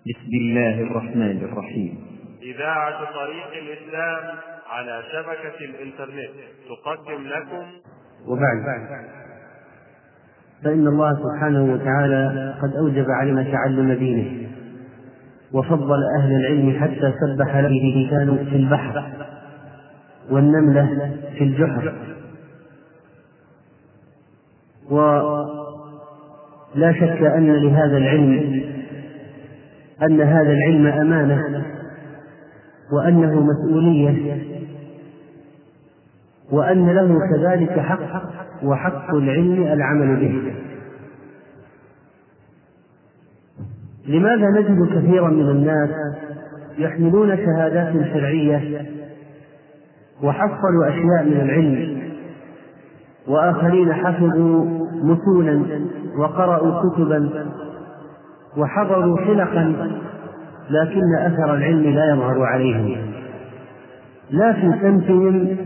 بسم الله الرحمن الرحيم. إذاعة طريق الإسلام على شبكة الإنترنت تقدم لكم. وبعد. فإن الله سبحانه وتعالى قد أوجب علينا تعلم دينه وفضل أهل العلم حتى سبح له لسان في البحر والنملة في الجحر. ولا شك أن لهذا العلم أن هذا العلم أمانة وأنه مسؤولية وأن له كذلك حق وحق العلم العمل به. لماذا نجد كثيرا من الناس يحملون شهادات شرعية وحصلوا أشياء من العلم وآخرين حفظوا متونا وقرأوا كتبا وحضروا حلقا لكن أثر العلم لا يظهر عليهم. لا في سمتهم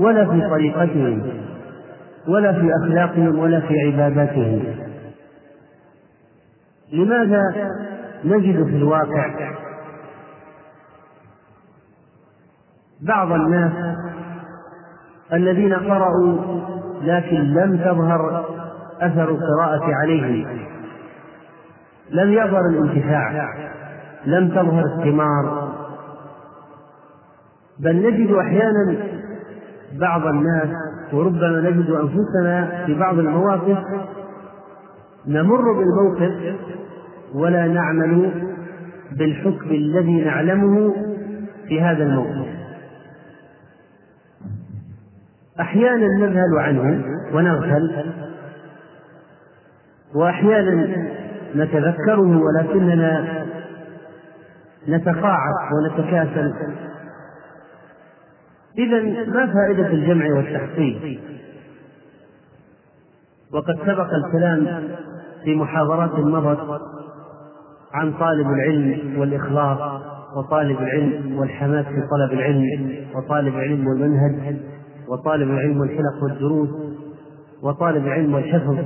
ولا في طريقتهم ولا في أخلاقهم ولا في عباداتهم. لماذا نجد في الواقع بعض الناس الذين قرأوا لكن لم تظهر أثر القراءة عليهم؟ لم يظهر الانتفاع لم تظهر الثمار. بل نجد أحيانا بعض الناس وربما نجد أنفسنا في بعض المواقف نمر بالموقف ولا نعمل بالحكم الذي نعلمه في هذا الموقف. أحيانا نذهل عنه ونغفل وأحيانا نتذكره ولكننا نتقاعس ونتكاسل. إذا ما فائدة الجمع والتحصيل؟ وقد سبق الكلام في محاضرات مضت عن طالب العلم والإخلاص وطالب العلم والحماس في طلب العلم وطالب العلم والمنهج وطالب العلم والحلق والدروس وطالب العلم والحفظ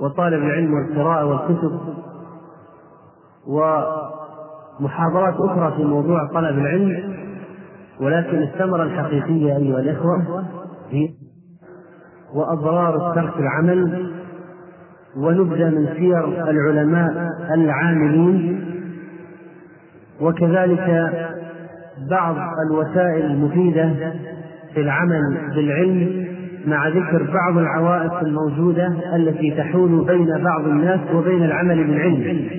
وطالب العلم والقراءة والكتب ومحاضرات أخرى في موضوع طلب العلم ولكن الثمرة الحقيقية أيها الإخوة هي وأضرار ترك العمل ونبدأ من سير العلماء العاملين وكذلك بعض الوسائل المفيدة في العمل بالعلم مع ذكر بعض العوائق الموجودة التي تحول بين بعض الناس وبين العمل بالعلم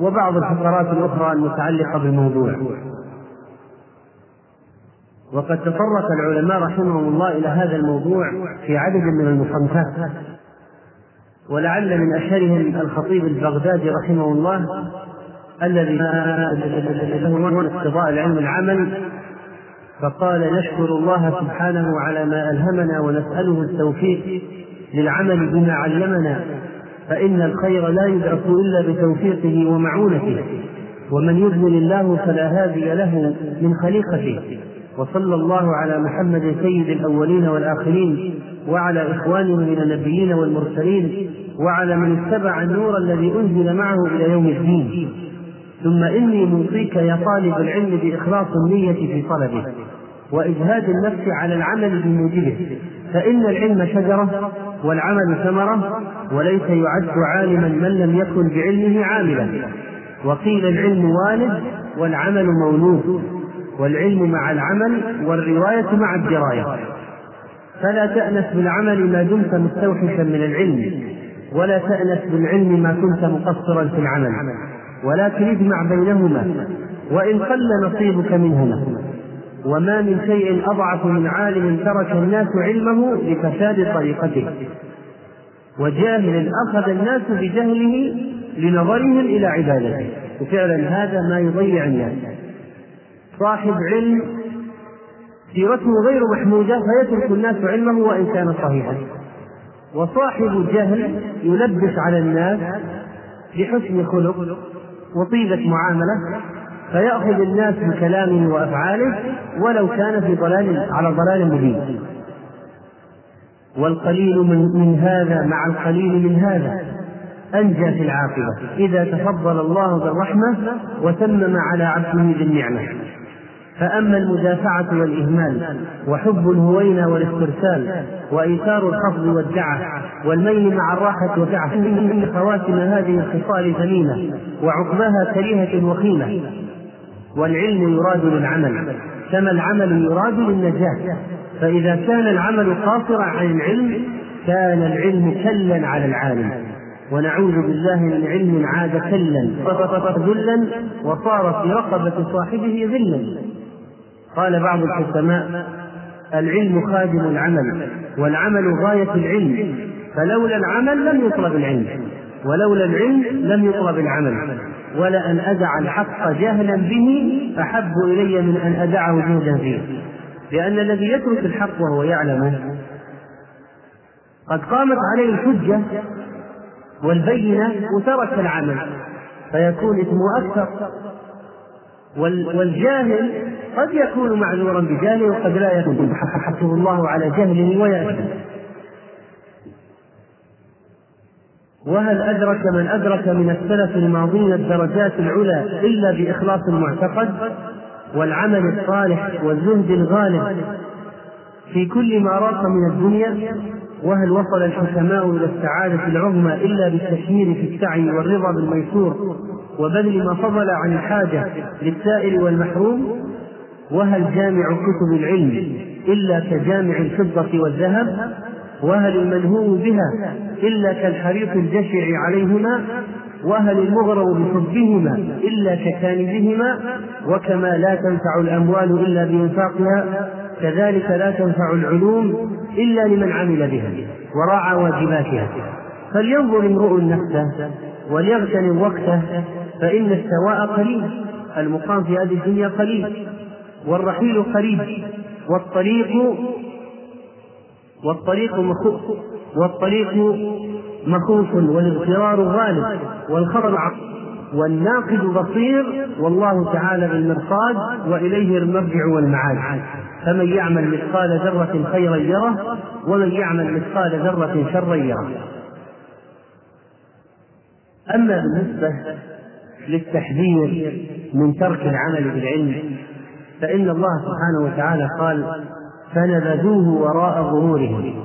وبعض الفقرات الأخرى المتعلقة بالموضوع. وقد تطرق العلماء رحمهم الله إلى هذا الموضوع في عدد من المصنفات. ولعل من أشهرهم الخطيب البغدادي رحمه الله الذي له العلم العمل فقال نشكر الله سبحانه على ما ألهمنا ونسأله التوفيق للعمل بما علمنا فإن الخير لا يدرك إلا بتوفيقه ومعونته ومن يضلل الله فلا هادي له من خليقته وصلى الله على محمد سيد الأولين والآخرين وعلى إخوانه من النبيين والمرسلين وعلى من اتبع النور الذي أنزل معه إلى يوم الدين. ثم إني موصيك يا طالب العلم بإخلاص النية في طلبه. وإجهاد النفس على العمل بموجبه. فإن العلم شجرة والعمل ثمرة وليس يعد عالما من لم يكن بعلمه عاملا. وقيل العلم والد والعمل مولود والعلم مع العمل والرواية مع الدراية. فلا تأنس بالعمل ما دمت مستوحشا من العلم ولا تأنس بالعلم ما كنت مقصرا في العمل. ولكن اجمع بينهما وإن قل نصيبك منهما. وما من شيء أضعف من عالم ترك الناس علمه لفساد طريقته. وجاهل أخذ الناس بجهله لنظرهم إلى عبادته. وفعلا هذا ما يضيع الناس. صاحب علم سيرته غير محمودة فيترك الناس علمه وإن كان صحيحا. وصاحب جهل يلبس على الناس بحسن خلق وطيبة معاملة فيأخذ الناس بكلامه وأفعاله ولو كان في ضلال على ضلال مبين. والقليل من, من هذا مع القليل من هذا أنجى في العاقبة. إذا تفضل الله بالرحمة وتمم على عبده بالنعمة فأما المدافعة والإهمال وحب الهوينة والاسترسال وإيثار الخفض والدعة والميل مع الراحة والدعة إن خواتم هذه الخصال ثمينة وعقباها كريهة وخيمة. والعلم يراد للعمل كما العمل يراد للنجاة. فإذا كان العمل قاصرا عن العلم كان العلم كلا على العالم. ونعوذ بالله من علم عاد كلا ذلا وصار في رقبة صاحبه ذلا. قال بعض الحكماء العلم خادم العمل والعمل غاية العلم. فلولا العمل لم يطلب العلم ولولا العلم لم يطلب العمل. ولأن أدع الحق جهلا به أحب إلي من أن أدعه جهدا فيه. لأن الذي يترك الحق وهو يعلمه قد قامت عليه الحجة والبينة وترك العمل فيكون إثمه أكثر. والجاهل قد يكون معذورا بجهله وقد لا يكون. حسبه الله على جهله ويأتي. وهل أدرك من أدرك من السلف الماضين الدرجات العلى إلا بإخلاص المعتقد والعمل الصالح والزهد الغالب في كل ما راق من الدنيا؟ وهل وصل الحكماء إلى السعادة العظمى إلا بالتشمير في السعي والرضا بالميسور وبذل ما فضل عن الحاجة للسائل والمحروم؟ وهل جامع كتب العلم إلا كجامع الفضة والذهب؟ وهل المنهوم بها إلا كالحريق الجشع عليهما وهل المغرم بحبهما إلا ككانزهما وكما لا تنفع الأموال إلا بإنفاقها كذلك لا تنفع العلوم إلا لمن عمل بها وراعى واجباتها. فلينظر امرؤ نفسه وليغتنم وقته فإن السواء قليل المقام في هذه الدنيا قليل والرحيل قريب والطريق والطريق مخوف. والطريق مخوف والاغترار غالب والخطر والناقد بصير والله تعالى بالمرصاد وإليه المرجع والمعاد. فمن يعمل مثقال ذرة خيرا يره ومن يعمل مثقال ذرة شرا يره. أما بالنسبة للتحذير من ترك العمل بالعلم فإن الله سبحانه وتعالى قال فنبذوه وراء ظهورهم.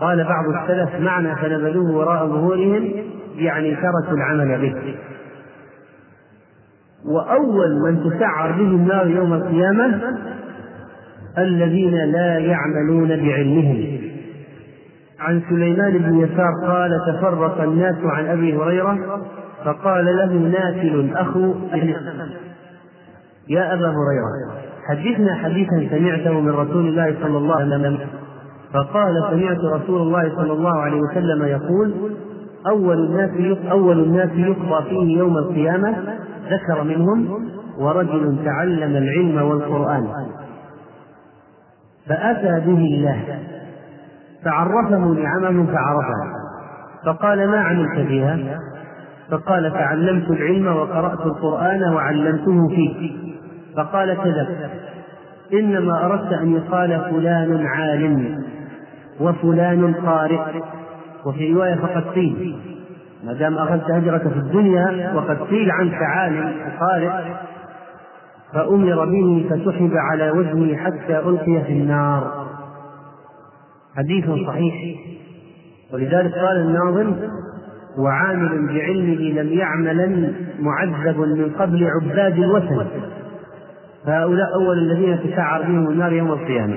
قال بعض السلف معنى فنبذوه وراء ظهورهم يعني تركوا العمل به. وأول من تسعر به النار يوم القيامة الذين لا يعملون بعلمهم. عن سليمان بن يسار قال تفرق الناس عن أبي هريرة فقال له نافل أخو يا أبا هريرة. حدثنا حديثا سمعته من رسول الله صلى الله عليه وسلم. فقال سمعت رسول الله صلى الله عليه وسلم يقول أول الناس أول الناس يقضى فيه يوم القيامة ذكر منهم ورجل تعلم العلم والقرآن. فأتى به الله فعرفه نعمه فعرفها فقال ما عملت بها؟ فقال تعلمت العلم وقرأت القرآن وعلمته فيه. فقال كذب. إنما أردت أن يقال فلان عالم وفلان قارئ. وفي رواية فقد قيل ما دام أخذت أجرك في الدنيا وقد قيل عنك عالم وقارئ فأمر به فسحب على وجهه حتى ألقي في النار. حديث صحيح. ولذلك قال الناظم وعامل بعلمه لم يعملا معذب من قبل عباد الوثن. فهؤلاء أول الذين تسعر بهم النار يوم القيامة.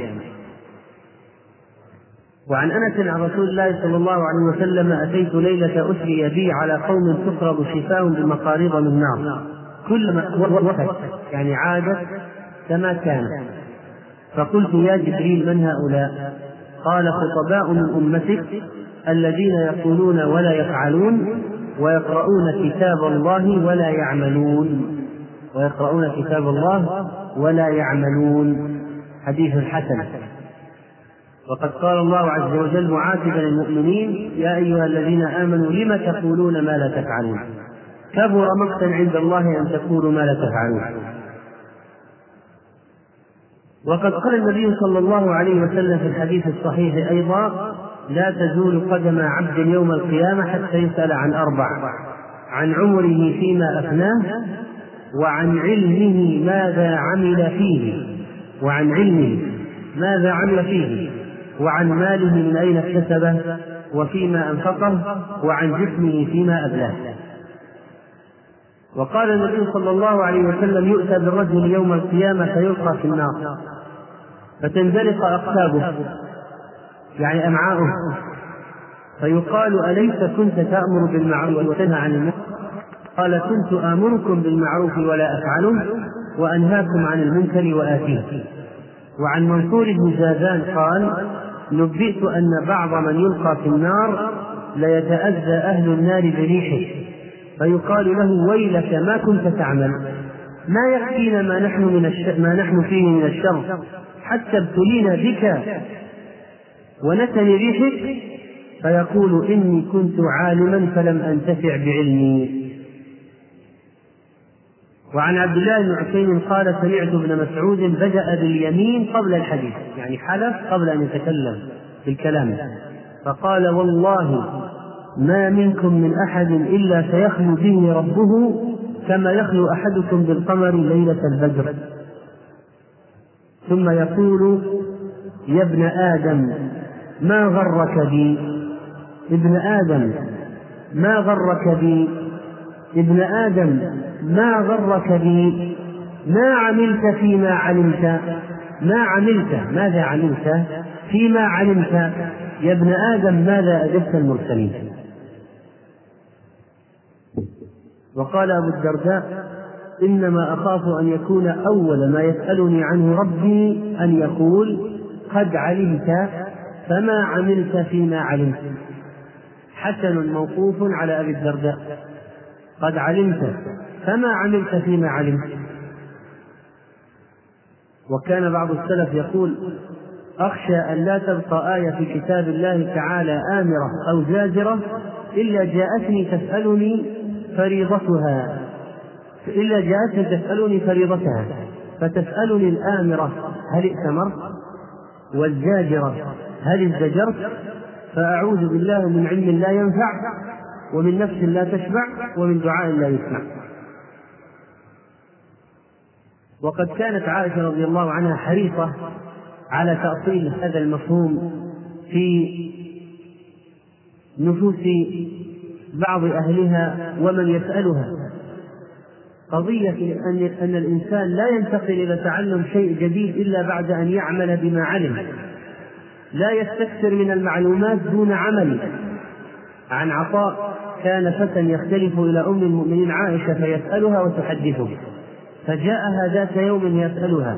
وعن أنس عن رسول الله صلى الله عليه وسلم أتيت ليلة أسري بي على قوم تفرض شفاء بمقاريض من نار كلما وفت يعني عادت كما كانت فقلت يا جبريل من هؤلاء؟ قال خطباء من أمتك الذين يقولون ولا يفعلون ويقرؤون كتاب الله ولا يعملون. ويقرؤون كتاب الله ولا يعملون. حديث حسن. وقد قال الله عز وجل معاتبا المؤمنين يا أيها الذين آمنوا لم تقولون ما لا تفعلون؟ كبر مقتا عند الله أن تقولوا ما لا تفعلون. وقد قال النبي صلى الله عليه وسلم في الحديث الصحيح أيضا لا تزول قدم عبد يوم القيامة حتى يسأل عن أربع عن عمره فيما أفناه وعن علمه ماذا عمل فيه. وعن علمه ماذا عمل فيه. وعن ماله من أين اكتسبه. وفيما أنفقه. وعن جسمه فيما أبلاه. وقال النبي صلى الله عليه وسلم يؤتى بالرجل يوم القيامة فيلقى في النار. فتنزلق أقتابه يعني أمعاؤه. فيقال أليس كنت تأمر بالمعروف وتنهى عن المنكر؟ قال كنت آمركم بالمعروف ولا أفعله وأنهاكم عن المنكر وآتيه. وعن منصور بن زادان قال نبئت أن بعض من يلقى في النار ليتأذى أهل النار بريحه فيقال له ويلك ما كنت تعمل ما يكفينا ما نحن من الشر ما نحن فيه من الشر حتى ابتلينا بك ونتن ريحك. فيقول إني كنت عالما فلم أنتفع بعلمي. وعن عبد الله بن عثيم قال سمعت ابن مسعود بدأ باليمين قبل الحديث يعني حلف قبل أن يتكلم بالكلام. فقال والله ما منكم من أحد إلا سيخلو به ربه كما يخلو أحدكم بالقمر ليلة البدر. ثم يقول يا ابن آدم ما غرك بي؟ ابن آدم ما غرك بي؟ ابن آدم ما غرك بي؟ ما عملت فيما علمت؟ ما عملت ماذا عملت فيما علمت. يا ابن آدم ماذا أجبت المرسلين؟ وقال أبو الدرداء إنما أخاف أن يكون أول ما يسألني عنه ربي أن يقول قد علمت فما عملت فيما علمت. حسن موقوف على أبي الدرداء. قد علمت. فما عملت فيما علمت. وكان بعض السلف يقول أخشى أن لا تبقى آية في كتاب الله تعالى آمرة أو زاجرة إلا جاءتني تسألني فريضتها. إلا جاءتني تسألني فريضتها. فتسألني الآمرة هل ائتمرت؟ والزاجرة هل ازدجرت؟ فأعوذ بالله من علم لا ينفع ومن نفس لا تشبع ومن دعاء لا يسمع. وقد كانت عائشة رضي الله عنها حريصة على تأصيل هذا المفهوم في نفوس بعض أهلها ومن يسألها. قضية أن أن الإنسان لا ينتقل إلى تعلم شيء جديد إلا بعد أن يعمل بما علم. لا يستكثر من المعلومات دون عمل. عن عطاء كان فتى يختلف إلى أم المؤمنين عائشة فيسألها وتحدثه. فجاءها ذات يوم يسألها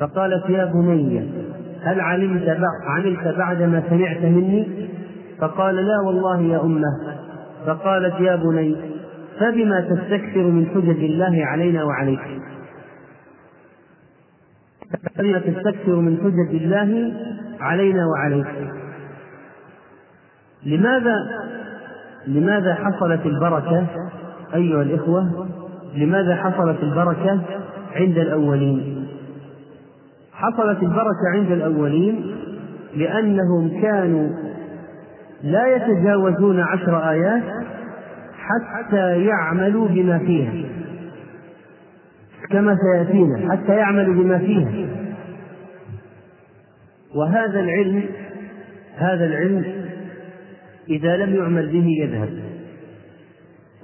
فقالت يا بني هل علمت عملت بعد ما سمعت مني؟ فقال لا والله يا أمة. فقالت يا بني فبما تستكثر من حجج الله علينا وعليك؟ فبما تستكثر من حجج الله علينا وعليك. لماذا لماذا حصلت البركة أيها الإخوة؟ لماذا حصلت البركة عند الأولين؟ حصلت البركة عند الأولين لأنهم كانوا لا يتجاوزون عشر آيات حتى يعملوا بما فيها. كما سيأتينا حتى يعملوا بما فيها. وهذا العلم هذا العلم إذا لم يعمل به يذهب.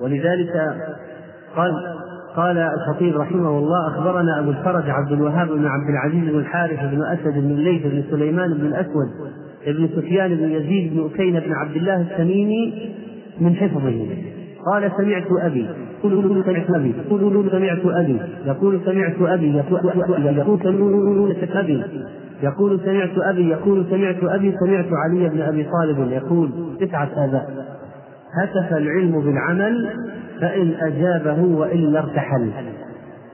ولذلك قال قال الخطيب رحمه الله أخبرنا أبو الفرج عبد الوهاب بن عبد العزيز بن الحارث بن أسد بن الليث بن سليمان بن الأسود بن سفيان بن يزيد بن أكين بن عبد الله التميمي من حفظه. قال سمعت أبي. قل سمعت أبي. قل سمعت أبي. يقول سمعت أبي. يقول سمعت أبي. يقول سمعت أبي. يقول سمعت أبي. سمعت علي بن أبي طالب يقول تسعة آباء هتف العلم بالعمل فإن أجابه وإلا ارتحل.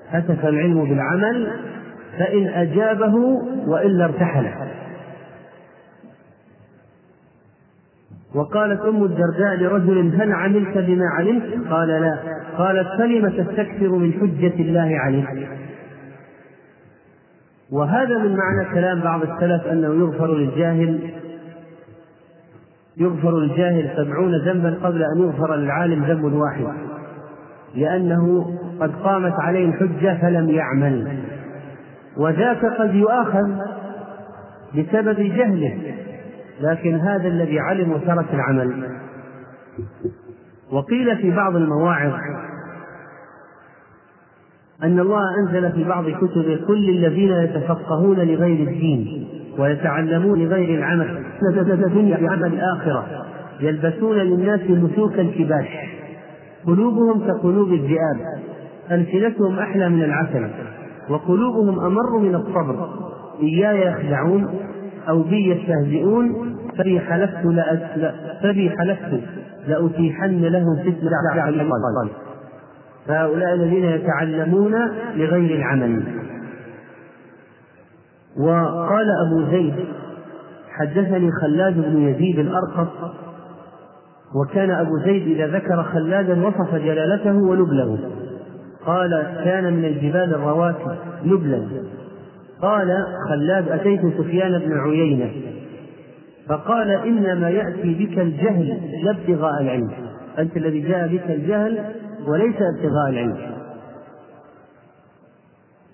هتف العلم بالعمل فإن أجابه وإلا ارتحل. وقالت أم الدرداء لرجل هل عملت بما علمت؟ قال لا. قالت فلم تستكثر من حجة الله عليك؟ وهذا من معنى كلام بعض السلف أنه يغفر للجاهل. يغفر الجاهل سبعون ذنبا قبل أن يغفر للعالم ذنب واحد. لأنه قد قامت عليه الحجة فلم يعمل. وذاك قد يؤاخذ بسبب جهله لكن هذا الذي علم وترك العمل. وقيل في بعض المواعظ أن الله أنزل في بعض كتبه كل الذين يتفقهون لغير الدين ويتعلمون لغير العمل الدنيا بعمل الآخرة يلبسون للناس مسوك الكباش. قلوبهم كقلوب الذئاب ألسنتهم أحلى من العسل وقلوبهم أمر من الصبر إياي يخدعون أو بي يستهزئون فبي حلفت. فبي حلفت لأتيحن لهم فتنة فهؤلاء الذين يتعلمون لغير العمل وقال أبو زيد حدثني خلاد بن يزيد الأرقص وكان أبو زيد إذا ذكر خلادا وصف جلالته ونبله قال كان من الجبال الرواسي نبلا قال خلاد أتيت سفيان بن عيينة. فقال إنما يأتي بك الجهل لا ابتغاء العلم. أنت الذي جاء بك الجهل وليس ابتغاء العلم.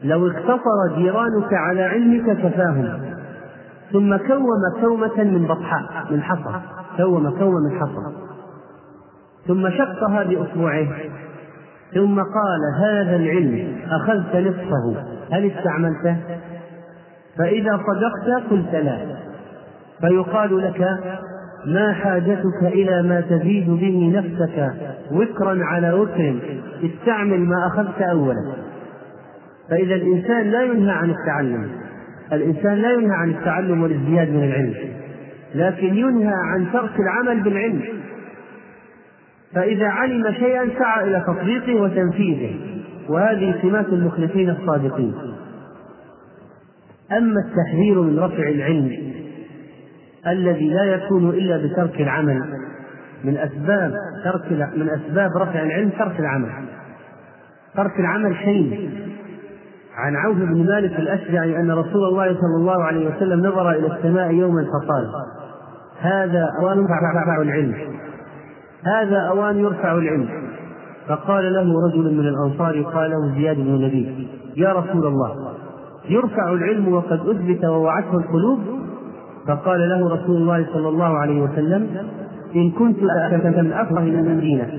لو اقتصر جيرانك على علمك كفاهم. ثم كوم كومة من بطحاء من حصى. كوم كوم من حصى. ثم شقها بأصبعه ثم قال هذا العلم أخذت نصفه. هل استعملته؟ فإذا صدقت قلت لا. فيقال لك ما حاجتك إلى ما تزيد به نفسك وكرا على وكر استعمل ما أخذت أولا. فإذا الإنسان لا ينهى عن التعلم. الإنسان لا ينهى عن التعلم والازدياد من العلم لكن ينهى عن ترك العمل بالعلم. فإذا علم شيئا سعى إلى تطبيقه وتنفيذه. وهذه سمات المخلصين الصادقين. أما التحذير من رفع العلم الذي لا يكون إلا بترك العمل من أسباب ترك من أسباب رفع العلم ترك العمل. ترك العمل شيء. عن عوف بن مالك الأشجعي أن رسول الله صلى الله عليه وسلم نظر إلى السماء يوما فقال هذا أوان يرفع العلم. هذا أوان يرفع العلم. فقال له رجل من الأنصار قال له زياد بن نبي يا رسول الله يرفع العلم وقد أثبت ووعته القلوب؟ فقال له رسول الله صلى الله عليه وسلم إن كنت أفقه من دينك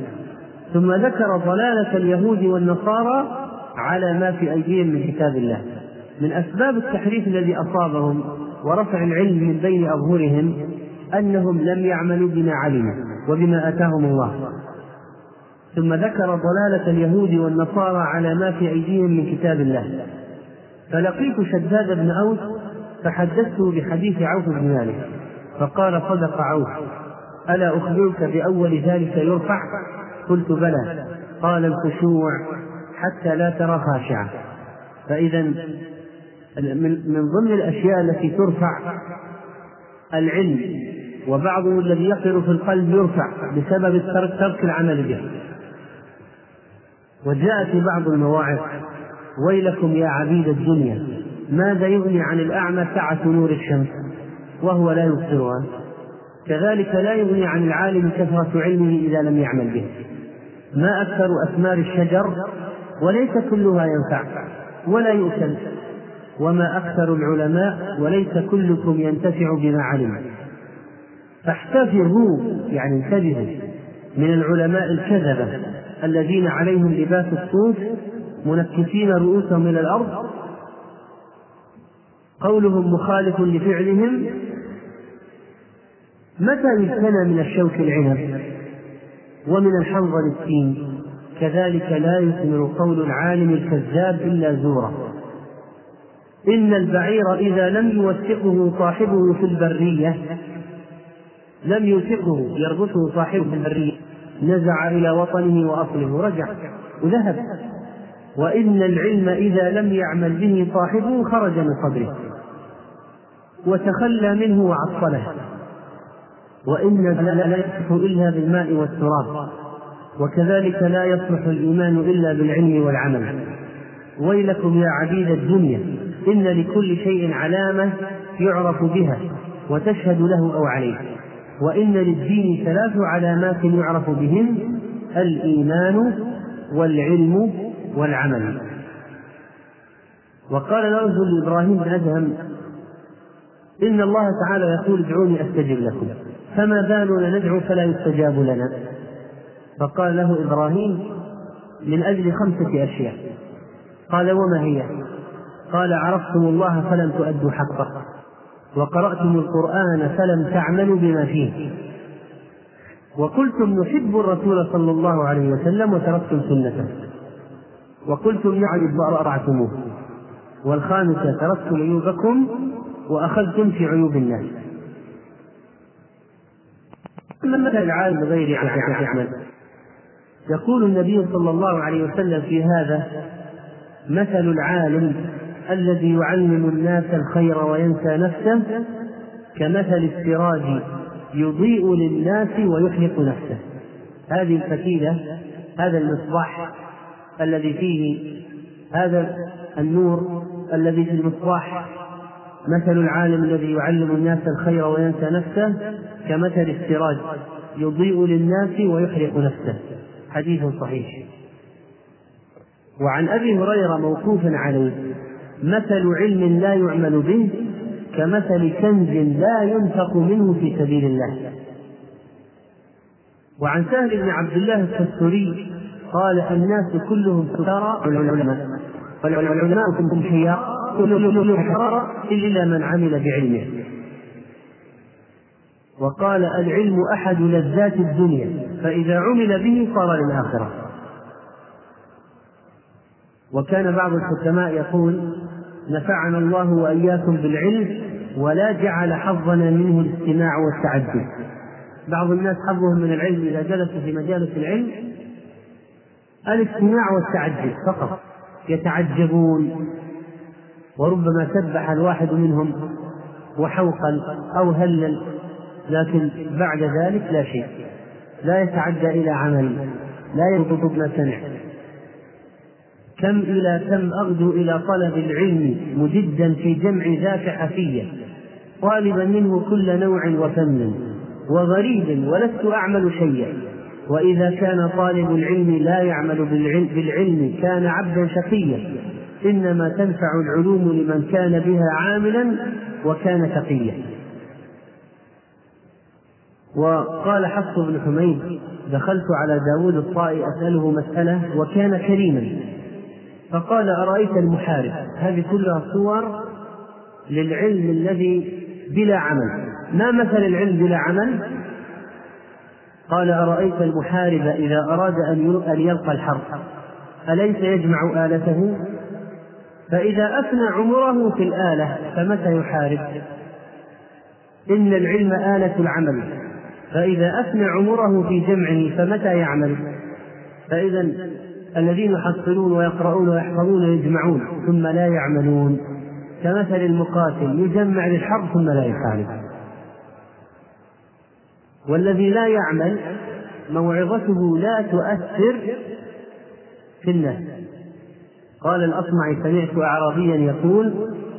ثم ذكر ضلالة اليهود والنصارى على ما في أيديهم من كتاب الله. من أسباب التحريف الذي أصابهم ورفع العلم من بين أظهرهم أنهم لم يعملوا بما علموا وبما آتاهم الله. ثم ذكر ضلالة اليهود والنصارى على ما في أيديهم من كتاب الله. فلقيت شداد بن أوس فحدثته بحديث عوف بن مالك فقال صدق عوف ألا أخبرك بأول ذلك يرفع؟ قلت بلى. قال الخشوع حتى لا ترى خاشعة. فإذا من ضمن الأشياء التي ترفع العلم وبعضه الذي يقر في القلب يرفع بسبب ترك العمل به. وجاء في بعض المواعظ ويلكم يا عبيد الدنيا ماذا يغني عن الأعمى سعة نور الشمس؟ وهو لا يبصرها. كذلك لا يغني عن العالم كثرة علمه إذا لم يعمل به. ما أكثر أثمار الشجر؟ وليس كلها ينفع ولا يؤكل. وما أكثر العلماء؟ وليس كلكم ينتفع بما علم. فاحتفظوا يعني انتبهوا من العلماء الكذبة الذين عليهم لباس الصوف منكسين رؤوسهم إلى الأرض. قولهم مخالف لفعلهم. متى يجتنى من الشوك العنب ومن الحنظل التين كذلك لا يثمر قول العالم الكذاب إلا زورا. إن البعير إذا لم يوثقه صاحبه في البرية لم يوثقه يربطه صاحبه في البرية نزع إلى وطنه وأصله رجع وذهب. وإن العلم إذا لم يعمل به صاحبه خرج من قبره وتخلى منه وعطله. وإن لا يصلح إلا بالماء والتراب. وكذلك لا يصلح الإيمان إلا بالعلم والعمل. ويلكم يا عبيد الدنيا إن لكل شيء علامة يعرف بها وتشهد له أو عليه. وإن للدين ثلاث علامات يعرف بهن الإيمان والعلم والعمل. وقال الرجل لإبراهيم بن أدهم إن الله تعالى يقول ادعوني أستجب لكم فما بالنا ندعو فلا يستجاب لنا. فقال له إبراهيم من أجل خمسة أشياء. قال وما هي؟ قال عرفتم الله فلم تؤدوا حقه. وقرأتم القرآن فلم تعملوا بما فيه. وقلتم نحب الرسول صلى الله عليه وسلم وتركتم سنته. وقلتم نعم وأطعتموه والخامسة تركتم عيوبكم وأخذتم في عيوب الناس. مثل العالم بغير أحمد يقول النبي صلى الله عليه وسلم في هذا مثل العالم الذي يعلم الناس الخير وينسى نفسه كمثل السراج يضيء للناس ويحرق نفسه. هذه الفتيلة هذا المصباح الذي فيه هذا النور الذي في المصباح مثل العالم الذي يعلم الناس الخير وينسى نفسه كمثل السراج يضيء للناس ويحرق نفسه. حديث صحيح. وعن أبي هريرة موقوفا عليه. مثل علم لا يعمل به كمثل كنز لا ينفق منه في سبيل الله. وعن سهل بن عبد الله الكستوري قال الناس كلهم سكارى والعلماء. والعلماء كلهم خيار كلهم حرارة إلا من عمل بعلمه. وقال العلم أحد لذات الدنيا فإذا عمل به صار للآخرة. وكان بعض الحكماء يقول نفعنا الله وإياكم بالعلم ولا جعل حظنا منه الاستماع والتعدي. بعض الناس حظهم من العلم إذا جلسوا في مجالس العلم الاستماع والتعجب فقط يتعجبون. وربما سبح الواحد منهم وحوقا أو هلل لكن بعد ذلك لا شيء. لا يتعدى إلى عمل لا ينطق ما سمع كم إلى كم أغدو إلى طلب العلم مجدا في جمع ذاك حفية طالبا منه كل نوع وفن وغريب ولست أعمل شيئا. وإذا كان طالب العلم لا يعمل بالعلم, بالعلم كان عبدا شقيا. إنما تنفع العلوم لمن كان بها عاملا وكان تقيا وقال حفص بن حميد دخلت على داود الطائي أسأله مسألة وكان كريما. فقال أرأيت المحارب؟ هذه كلها صور للعلم الذي بلا عمل. ما مثل العلم بلا عمل؟ قال أرأيت المحارب إذا أراد أن يلقى الحرب. أليس يجمع آلته؟ فإذا أفنى عمره في الآلة فمتى يحارب؟ إن العلم آلة العمل. فإذا أفنى عمره في جمعه فمتى يعمل؟ فإذا الذين يحصلون ويقرؤون ويحفظون ويجمعون ثم لا يعملون. كمثل المقاتل يجمع للحرب ثم لا يحارب والذي لا يعمل موعظته لا تؤثر في الناس. قال الأصمعي سمعت أعرابيا يقول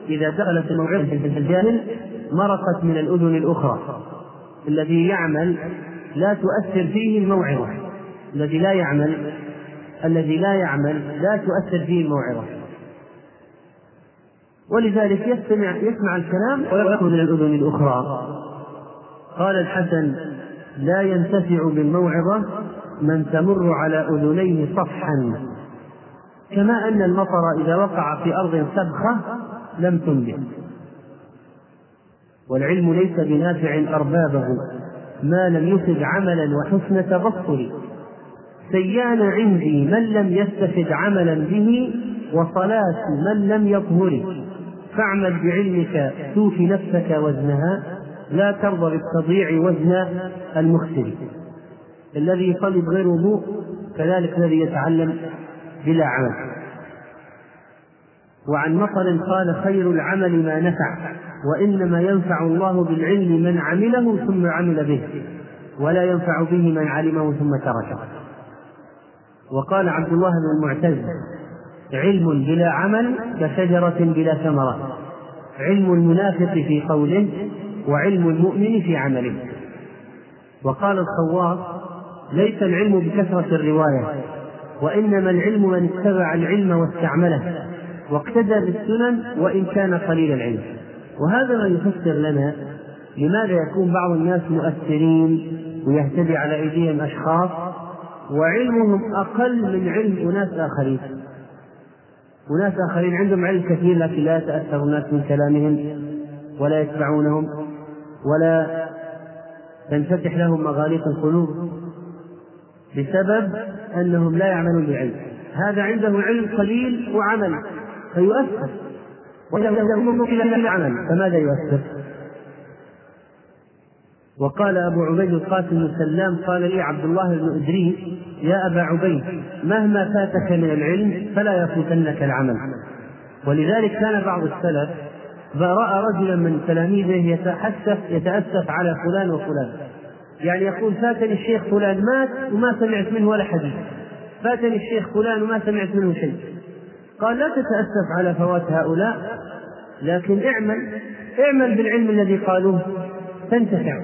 إذا دخلت الموعظة الجاهل مرقت من الأذن الأخرى. الذي يعمل لا تؤثر فيه الموعظة. الذي لا يعمل الذي لا يعمل لا تؤثر فيه الموعظة. ولذلك يستمع يسمع الكلام ويأخذ من الأذن الأخرى. قال الحسن لا ينتفع بالموعظة من تمر على أذنيه صفحا. كما أن المطر إذا وقع في أرض سبخة لم تنبت. والعلم ليس بنافع أربابه ما لم يفد عملا وحسن تبصر سيان عندي من لم يستفد عملا به وصلاة من لم يطهر فاعمل بعلمك توف نفسك وزنها لا ترضى بالتضييع وزن المخسر. الذي يصلي بغير وضوء كذلك الذي يتعلم بلا عمل. وعن مطر قال خير العمل ما نفع وإنما ينفع الله بالعلم من عمله ثم عمل به ولا ينفع به من علمه ثم تركه. وقال عبد الله بن المعتز علم بلا عمل كشجرة بلا ثمرة. علم المنافق في قوله وعلم المؤمن في عمله وقال الخواص ليس العلم بكثرة الرواية وإنما العلم من اتبع العلم واستعمله واقتدى بالسنن وإن كان قليل العلم. وهذا ما يفسر لنا لماذا يكون بعض الناس مؤثرين ويهتدي على أيديهم أشخاص وعلمهم أقل من علم أناس آخرين. أناس آخرين عندهم علم كثير لكن لا يتأثر الناس من كلامهم ولا يتبعونهم ولا تنفتح لهم مغاليق القلوب بسبب أنهم لا يعملون بالعلم. هذا عنده علم قليل وعمل فيؤثر. وله إلى عمل فماذا يؤثر؟ وقال أبو عبيد القاسم بن سلام قال لي عبد الله بن إدريس يا أبا عبيد مهما فاتك من العلم فلا يفوتنك العمل. ولذلك كان بعض السلف رأى رجلا من تلاميذه يتأسف يتأسف على فلان وفلان. يعني يقول فاتني الشيخ فلان مات وما سمعت منه ولا حديث. فاتني الشيخ فلان وما سمعت منه شيء. قال لا تتأسف على فوات هؤلاء لكن اعمل اعمل بالعلم الذي قالوه. تنتفع.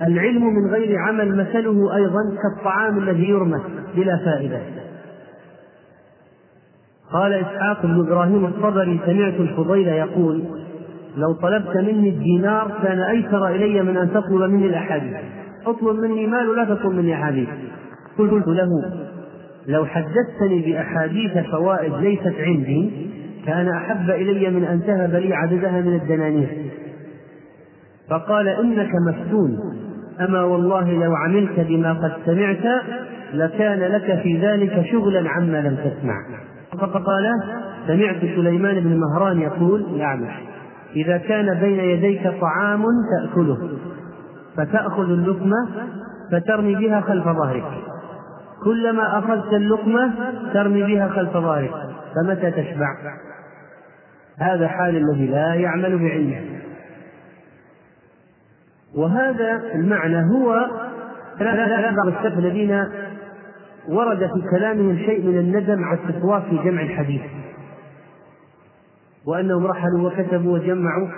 والعلم من غير عمل مثله أيضا كالطعام الذي يرمى بلا فائدة. قال إسحاق بن إبراهيم الصبري سمعت الفضيل يقول لو طلبت مني الدينار كان أيسر إلي من أن تطلب مني الأحاديث. اطلب مني مال ولا تطلب مني أحاديث. قلت له لو حدثتني بأحاديث فوائد ليست عندي كان أحب إلي من أن تهب لي عددها من الدنانير. فقال إنك مفتون. أما والله لو عملت بما قد سمعت لكان لك في ذلك شغلا عما لم تسمع. فقال سمعت سليمان بن مهران يقول نعم. إذا كان بين يديك طعام تأكله. فتأخذ اللقمة فترمي بها خلف ظهرك. كلما أخذت اللقمة ترمي بها خلف ظهرك. فمتى تشبع؟ هذا حال الذي لا يعمل بعلمه وهذا المعنى هو السلف الذين ورد في كلامهم شيء من الندم على التسواف في جمع الحديث. وأنهم رحلوا وكتبوا وجمعوا.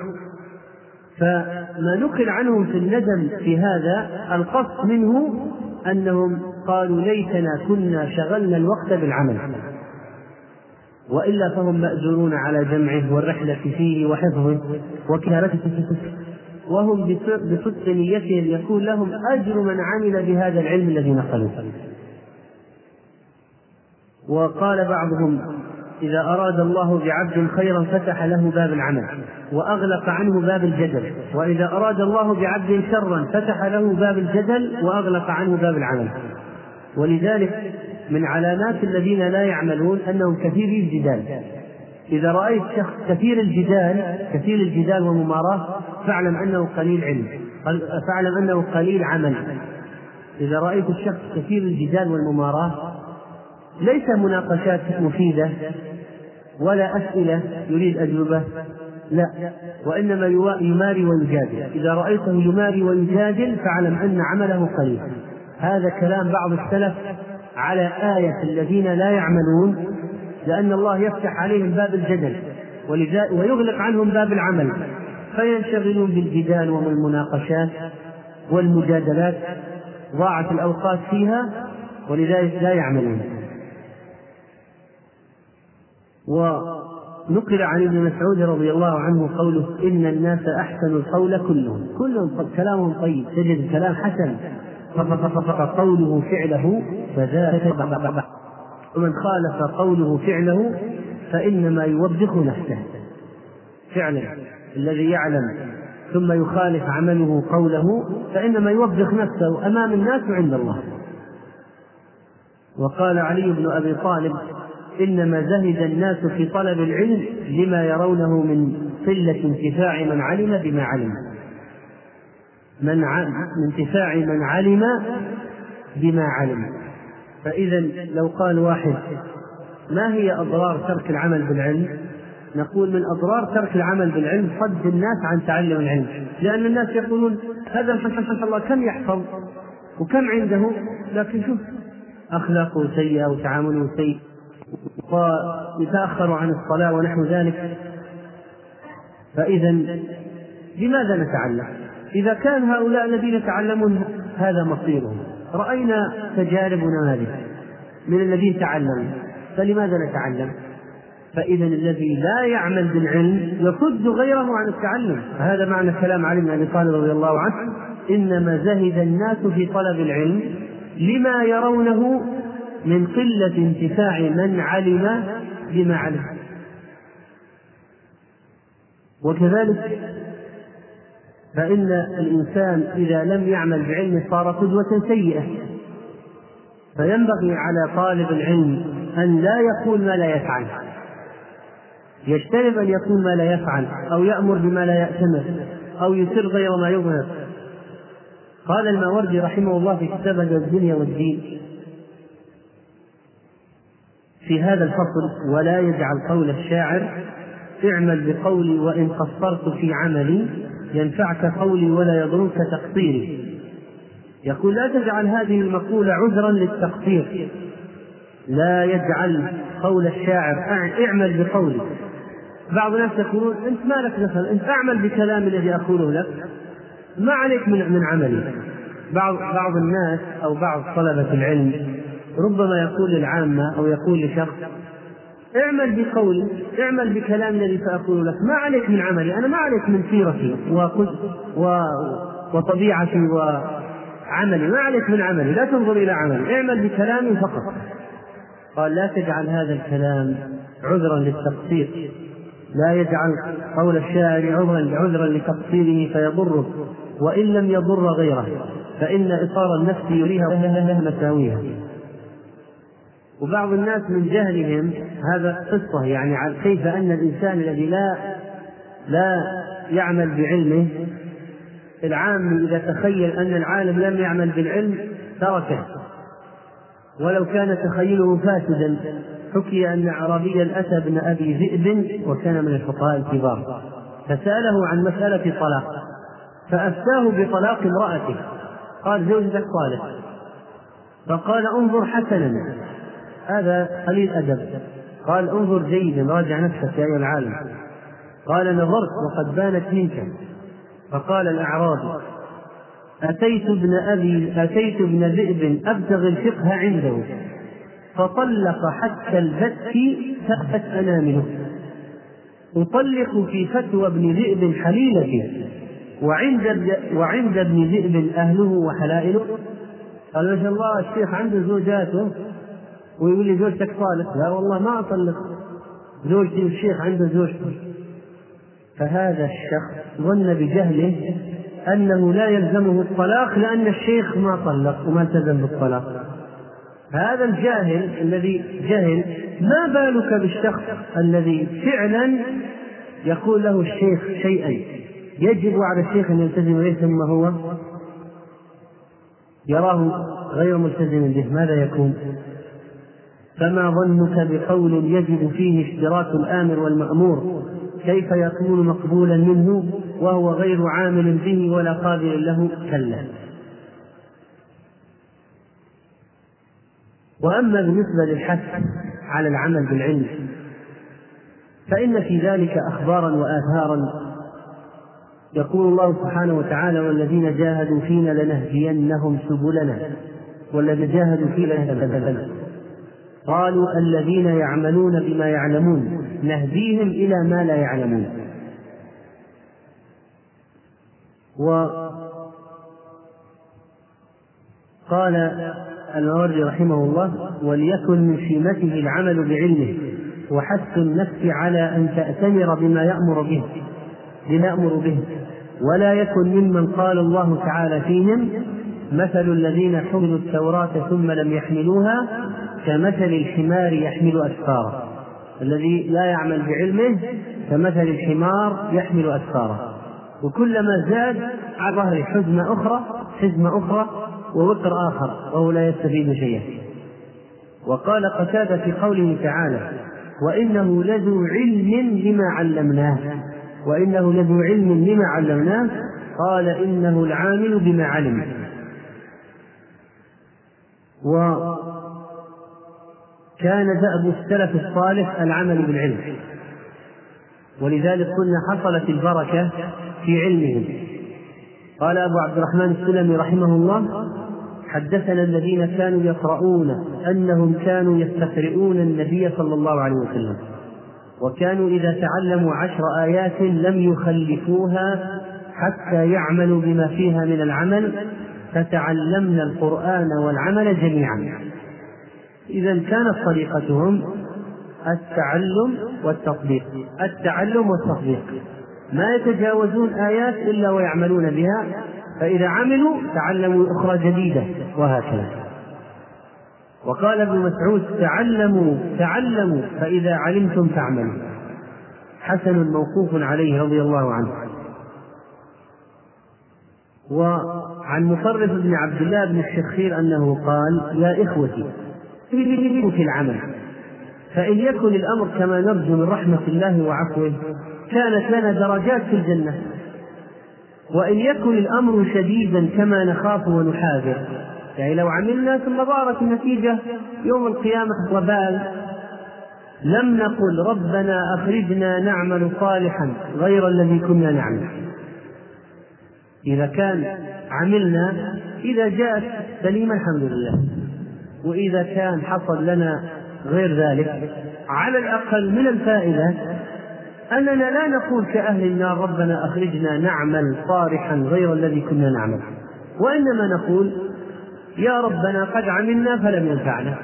فما نقل عنهم في الندم في هذا القصد منه أنهم قالوا ليتنا كنا شغلنا الوقت بالعمل. وإلا فهم مأجورون على جمعه والرحلة فيه وحفظه وكتابته وهم بصدق نيتهم يكون لهم أجر من عمل بهذا العلم الذي نقلوه. وقال بعضهم إذا أراد الله بعبد خيرا فتح له باب العمل وأغلق عنه باب الجدل. وإذا أراد الله بعبد شرا فتح له باب الجدل وأغلق عنه باب العمل. ولذلك من علامات الذين لا يعملون أنهم كثيري الجدال. إذا رأيت شخص كثير الجدال كثير الجدال والمماراة فاعلم أنه قليل علم فاعلم أنه قليل عمل. إذا رأيت الشخص كثير الجدال والمماراة ليس مناقشات مفيدة ولا أسئلة يريد أجوبة لا وإنما يماري ويجادل. إذا رأيته يماري ويجادل فاعلم أن عمله قليل. هذا كلام بعض السلف على آية الذين لا يعملون لأن الله يفتح عليهم باب الجدل ويغلق عنهم باب العمل. فينشغلون بالجدال والمناقشات والمجادلات ضاعت الأوقات فيها ولذلك لا يعملون. ونقل عن ابن مسعود رضي الله عنه قوله إن الناس أحسن القول كلهم. كلهم كلامهم طيب تجد كلام حسن. قوله فعله فذاك ومن خالف قوله فعله فإنما يوبخ نفسه. فعلا الذي يعلم. ثم يخالف عمله قوله فإنما يوبخ نفسه أمام الناس وعند الله. وقال علي بن أبي طالب إنما زهد الناس في طلب العلم لما يرونه من قلة انتفاع من علم بما علم. من انتفاع من علم بما علم. فإذا لو قال واحد ما هي أضرار ترك العمل بالعلم؟ نقول من أضرار ترك العمل بالعلم صد الناس عن تعلم العلم، لأن الناس يقولون هذا ما الله كم يحفظ؟ وكم عنده؟ لكن شوف أخلاقه سيئة وتعامله سيء ويتأخر عن الصلاة ونحو ذلك. فإذا لماذا نتعلم؟ إذا كان هؤلاء الذين يتعلمون هذا مصيرهم رأينا تجارب ونماذج من الذين تعلموا. فلماذا نتعلم؟ فإذا الذي لا يعمل بالعلم يصد غيره عن التعلم. هذا معنى كلام علي بن أبي طالب رضي الله عنه إنما زهد الناس في طلب العلم لما يرونه من قلة انتفاع من علم بما علم. وكذلك فإن الإنسان إذا لم يعمل بعلمه صار قدوة سيئة. فينبغي على طالب العلم أن لا يقول ما لا يفعل. يجتنب أن يقول ما لا يفعل أو يأمر بما لا يأتمر أو يسر غير ما يظهر. قال الماوردي رحمه الله في كتابه الدنيا والدين في هذا الفصل ولا يجعل قول الشاعر اعمل بقولي وإن قصرت في عملي ينفعك قولي ولا يضرك تقصيري. يقول لا تجعل هذه المقولة عذرا للتقصير. لا يجعل قول الشاعر اعمل بقولي. بعض الناس يقولون أنت مالك مثلا؟ أنت أعمل بكلام الذي أقوله لك. ما عليك من من عملي. بعض بعض الناس أو بعض طلبة العلم ربما يقول للعامة أو يقول لشخص اعمل بقولي اعمل بكلام الذي سأقول لك. ما عليك من عملي أنا ما عليك من سيرتي. وطبيعتي وعملي. ما عليك من عملي لا تنظر إلى عملي. اعمل بكلامي فقط. قال لا تجعل هذا الكلام عذرا للتقصير. لا يجعل قول الشاعر عذرا عذرا لتقصيره فيضره. وإن لم يضر غيره فإن اطار النفس يريها مساويها وبعض الناس من جهلهم هذا قصة يعني عن كيف أن الإنسان الذي لا لا يعمل بعلمه العام إذا تخيل أن العالم لم يعمل بالعلم تركه. ولو كان تخيله فاسدا حكي أن أعرابيا أتى ابن أبي ذئب وكان من الفقهاء الكبار. فسأله عن مسألة طلاق فأفتاه بطلاق امرأته. قال زوجتك صالح. فقال انظر حسنا. هذا قليل أدب. قال انظر جيدا راجع نفسك يا أيها العالم. قال نظرت وقد بانت منك. فقال الأعرابي أتيت ابن أبي أتيت ابن ذئب أبتغي الفقه عنده. فطلق حتى البت ثبت أنامله. أطلق في فتوى ابن ذئب حليلتي. وعند وعند ابن ذئب أهله وحلائله. قال ما شاء الله الشيخ عنده زوجاته ويقول لي زوجتك صالح؟ لا والله ما أطلق. زوجتي والشيخ عنده زوجته فهذا الشخص ظن بجهله أنه لا يلزمه الطلاق لأن الشيخ ما طلق وما التزم بالطلاق. هذا الجاهل الذي جهل ما بالك بالشخص الذي فعلا يقول له الشيخ شيئا؟ يجب على الشيخ أن يلتزم به ثم هو؟ يراه غير ملتزم به ماذا يكون؟ فما ظنك بقول يجب فيه اشتراك الآمر والمأمور؟ كيف يكون مقبولا منه وهو غير عامل به ولا قابل له؟ كلا. وأما بالنسبة للحث على العمل بالعلم فإن في ذلك أخبارا وآثارا. يقول الله سبحانه وتعالى والذين جاهدوا فينا لنهدينهم سبلنا والذين جاهدوا فينا لنهدينهم قالوا الذين يعملون بما يعلمون نهديهم إلى ما لا يعلمون. وقال الماوردي رحمه الله وليكن من شيمته العمل بعلمه وحث النفس على أن تأتمر بما يأمر به بما يأمر به. ولا يكن ممن قال الله تعالى فيهم مثل الذين حملوا التوراة ثم لم يحملوها كمثل الحمار يحمل أسفارا الذي لا يعمل بعلمه كمثل الحمار يحمل أسفارا وكلما زاد على ظهره حزمة أخرى حزمة أخرى ووتر آخر وهو لا يستفيد شيئا. وقال قتادة في قوله تعالى وإنه لذو علم لما علمناه. وإنه لذو علم لما علمناه. قال إنه العامل بما علم وكان دأب السلف الصالح العمل بالعلم. ولذلك قلنا حصلت البركة في علمهم. قال أبو عبد الرحمن السلمي رحمه الله حدثنا الذين كانوا يقرؤون أنهم كانوا يستقرئون النبي صلى الله عليه وسلم وكانوا إذا تعلموا عشر آيات لم يخلفوها حتى يعملوا بما فيها من العمل فتعلمنا القرآن والعمل جميعا. إذا كانت طريقتهم التعلم والتطبيق. التعلم والتطبيق. ما يتجاوزون آيات إلا ويعملون بها فإذا عملوا تعلموا أخرى جديدة وهكذا. وقال ابن مسعود تعلموا تعلموا فإذا علمتم فاعملوا حسن موقوف عليه رضي الله عنه. وعن مصرف بن عبد الله بن الشخير أنه قال يا إخوتي في العمل. فإن يكن الأمر كما نرجو من رحمة الله وعفوه كانت لنا درجات في الجنة. وإن يكن الأمر شديدا كما نخاف ونحاذر. يعني لو عملنا ثم ظهرت النتيجة يوم القيامة وبال لم نقل ربنا أخرجنا نعمل صالحا غير الذي كنا نعمل. إذا كان عملنا إذا جاءت سليمة الحمد لله. وإذا كان حصل لنا غير ذلك على الأقل من الفائدة أننا لا نقول كأهل النار ربنا أخرجنا نعمل صالحا غير الذي كنا نعمل. وإنما نقول يا ربنا قد عملنا فلم ينفعنا.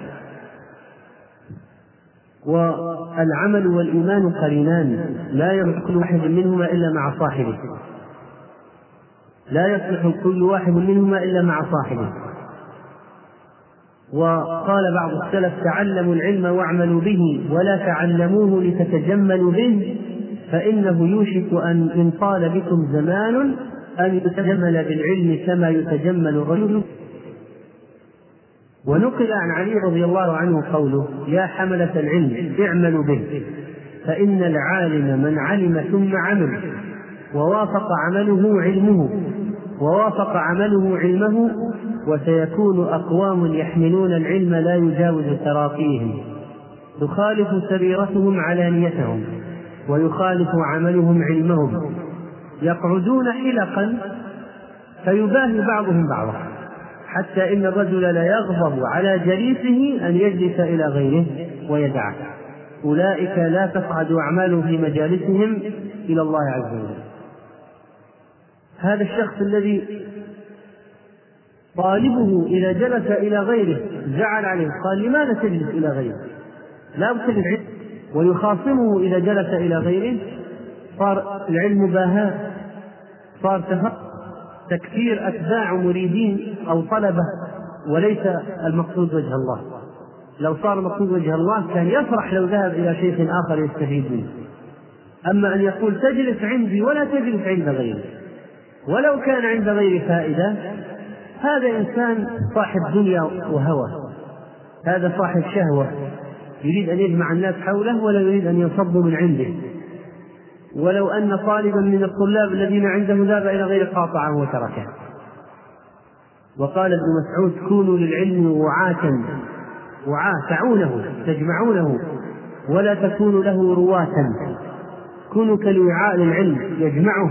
والعمل والإيمان قرينان لا يصلح كل واحد منهما إلا مع صاحبه. لا يصلح كل واحد منهما إلا مع صاحبه. وقال بعض السلف تعلموا العلم واعملوا به ولا تعلموه لتتجملوا به فإنه يوشك أن إن طال بكم زمان أن يتجمل بالعلم كما يتجمل الرجل. ونقل عن علي رضي الله عنه قوله يا حملة العلم اعملوا به فإن العالم من علم ثم عمل ووافق عمله علمه ووافق عمله علمه وسيكون أقوام يحملون العلم لا يجاوز تراقيهم تخالف سريرتهم علانيتهم ويخالف عملهم علمهم. يقعدون حلقا فيباهي بعضهم بعضا حتى إن الرجل لا يغضب على جليسه أن يجلس إلى غيره ويدعه. أولئك لا تصعد أعمالهم في مجالسهم إلى الله عز وجل. هذا الشخص الذي طالبه إذا جلس إلى غيره زعل عليه. قال لماذا تجلس إلى غيره؟ لا تجلس ويخاصمه إذا جلس إلى غيره. صار العلم باهاء صار تكثير أتباع مريدين أو طلبة وليس المقصود وجه الله. لو صار المقصود وجه الله كان يفرح لو ذهب إلى شيخ آخر يستفيد منه. أما أن يقول تجلس عندي ولا تجلس عند غيري. ولو كان عند غيري فائدة هذا إنسان صاحب دنيا وهوى هذا صاحب شهوة يريد أن يجمع الناس حوله ولا يريد أن ينصبوا من عنده. ولو أن طالبا من الطلاب الذين عنده ذهب إلى غير قاطعة وتركه. وقال ابن مسعود كونوا للعلم وعاة وعاة تعونه تجمعونه ولا تكونوا له رواة. كونوا كالوعاء للعلم يجمعه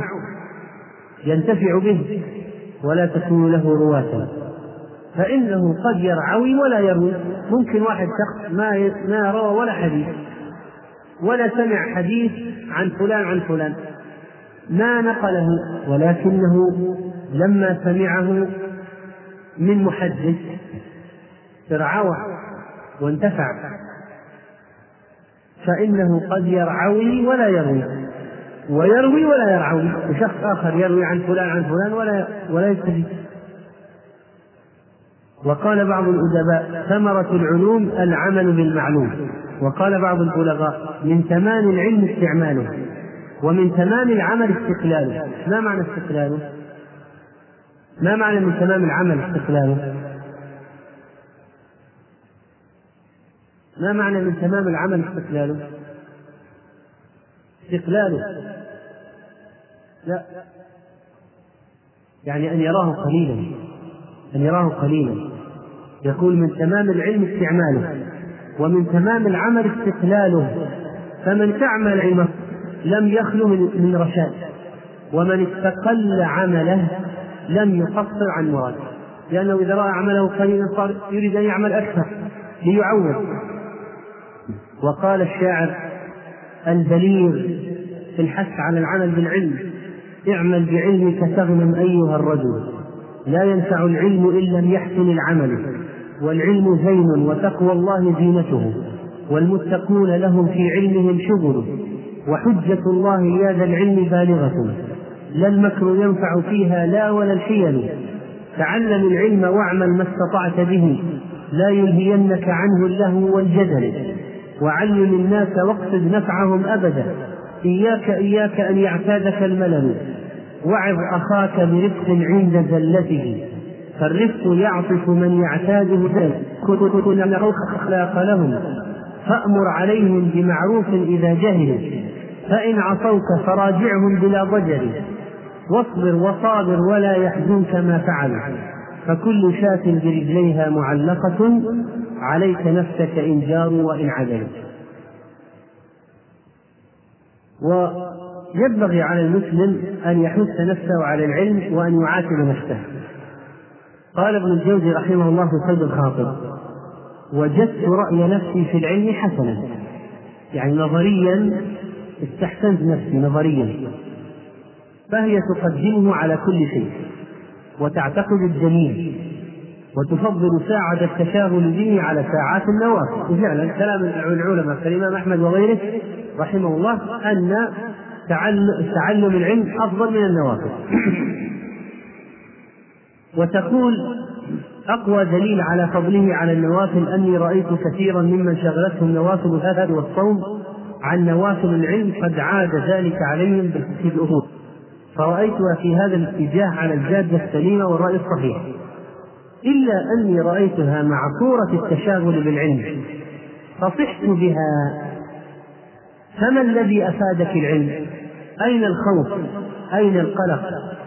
ينتفع به ولا تكونوا له رواة. فإنه قد يرعوي ولا يروي. ممكن واحد شخص ما ما روى ولا حديث. ولا سمع حديث عن فلان عن فلان. ما نقله. ولكنه لما سمعه من محدث ارعوى وانتفع. فإنه قد يرعوي ولا يروي. ويروي ولا يرعوي وشخص آخر يروي عن فلان عن فلان ولا ولا يستفيد. وقال بعض الأدباء ثمرة العلوم العمل بالمعلوم. وقال بعض البلغاء من تمام العلم استعماله ومن تمام العمل استقلاله. ما معنى استقلاله؟ ما معنى من تمام العمل استقلاله؟ ما معنى من تمام العمل استقلاله؟ استقلاله. لا. يعني أن يراه قليلا. أن يراه قليلا. يقول من تمام العلم استعماله ومن تمام العمل استقلاله. فمن تعمل علمه لم يخلو من رشاد ومن استقل عمله لم يقصر عن مراده. لأنه إذا رأى عمله قليلا صار يريد أن يعمل أكثر ليعوض. وقال الشاعر البليغ في الحث على العمل بالعلم. اعمل بعلمك تغنم أيها الرجل. لا ينفع العلم إن لم يحسن العمل. والعلم زين وتقوى الله زينته. والمتقون لهم في علمهم شغل. وحجة الله يا ذا العلم بالغة. لا المكر ينفع فيها لا ولا الحيل. تعلم العلم واعمل ما استطعت به. لا يلهينك عنه اللهو والجدل. وعلم الناس واقصد نفعهم أبدا. إياك إياك أن يعتادك الملل. وعظ أخاك برفق عند زلته. فالرفق يعطف من يعتاده كن أخلاق لهم. فأمر عليهم بمعروف إذا جهلوا. فإن عصوك فراجعهم بلا ضجر. واصبر وصابر ولا يحزنك ما فعلوا. فكل شاة برجليها معلقة. عليك نفسك إن جاروا وإن عدلوا وينبغي على المسلم أن يحث نفسه على العلم وأن يعاتب نفسه. قال ابن الجوزي رحمه الله في صيد الخاطر وجدت رأي نفسي في العلم حسنا. يعني نظريا استحسنت نفسي نظريا. فهي تقدمه على كل شيء وتعتقد الجميل وتفضل ساعة التشاغل به على ساعات النوافل وفعلا كلام العلماء كالإمام أحمد وغيره رحمه الله أن تعلم العلم أفضل من النوافل. وتقول أقوى دليل على فضله على النوافل أني رأيت كثيرا ممن شغلتهم نوافل الهدى والصوم عن نوافل العلم قد عاد ذلك عليهم بفتح الأصول فرأيتها في هذا الاتجاه على الجادة السليمة والرأي الصحيح. إلا أني رأيتها مع صورة التشاغل بالعلم فصحت بها فما الذي أفادك العلم؟ أين الخوف؟ أين القلق؟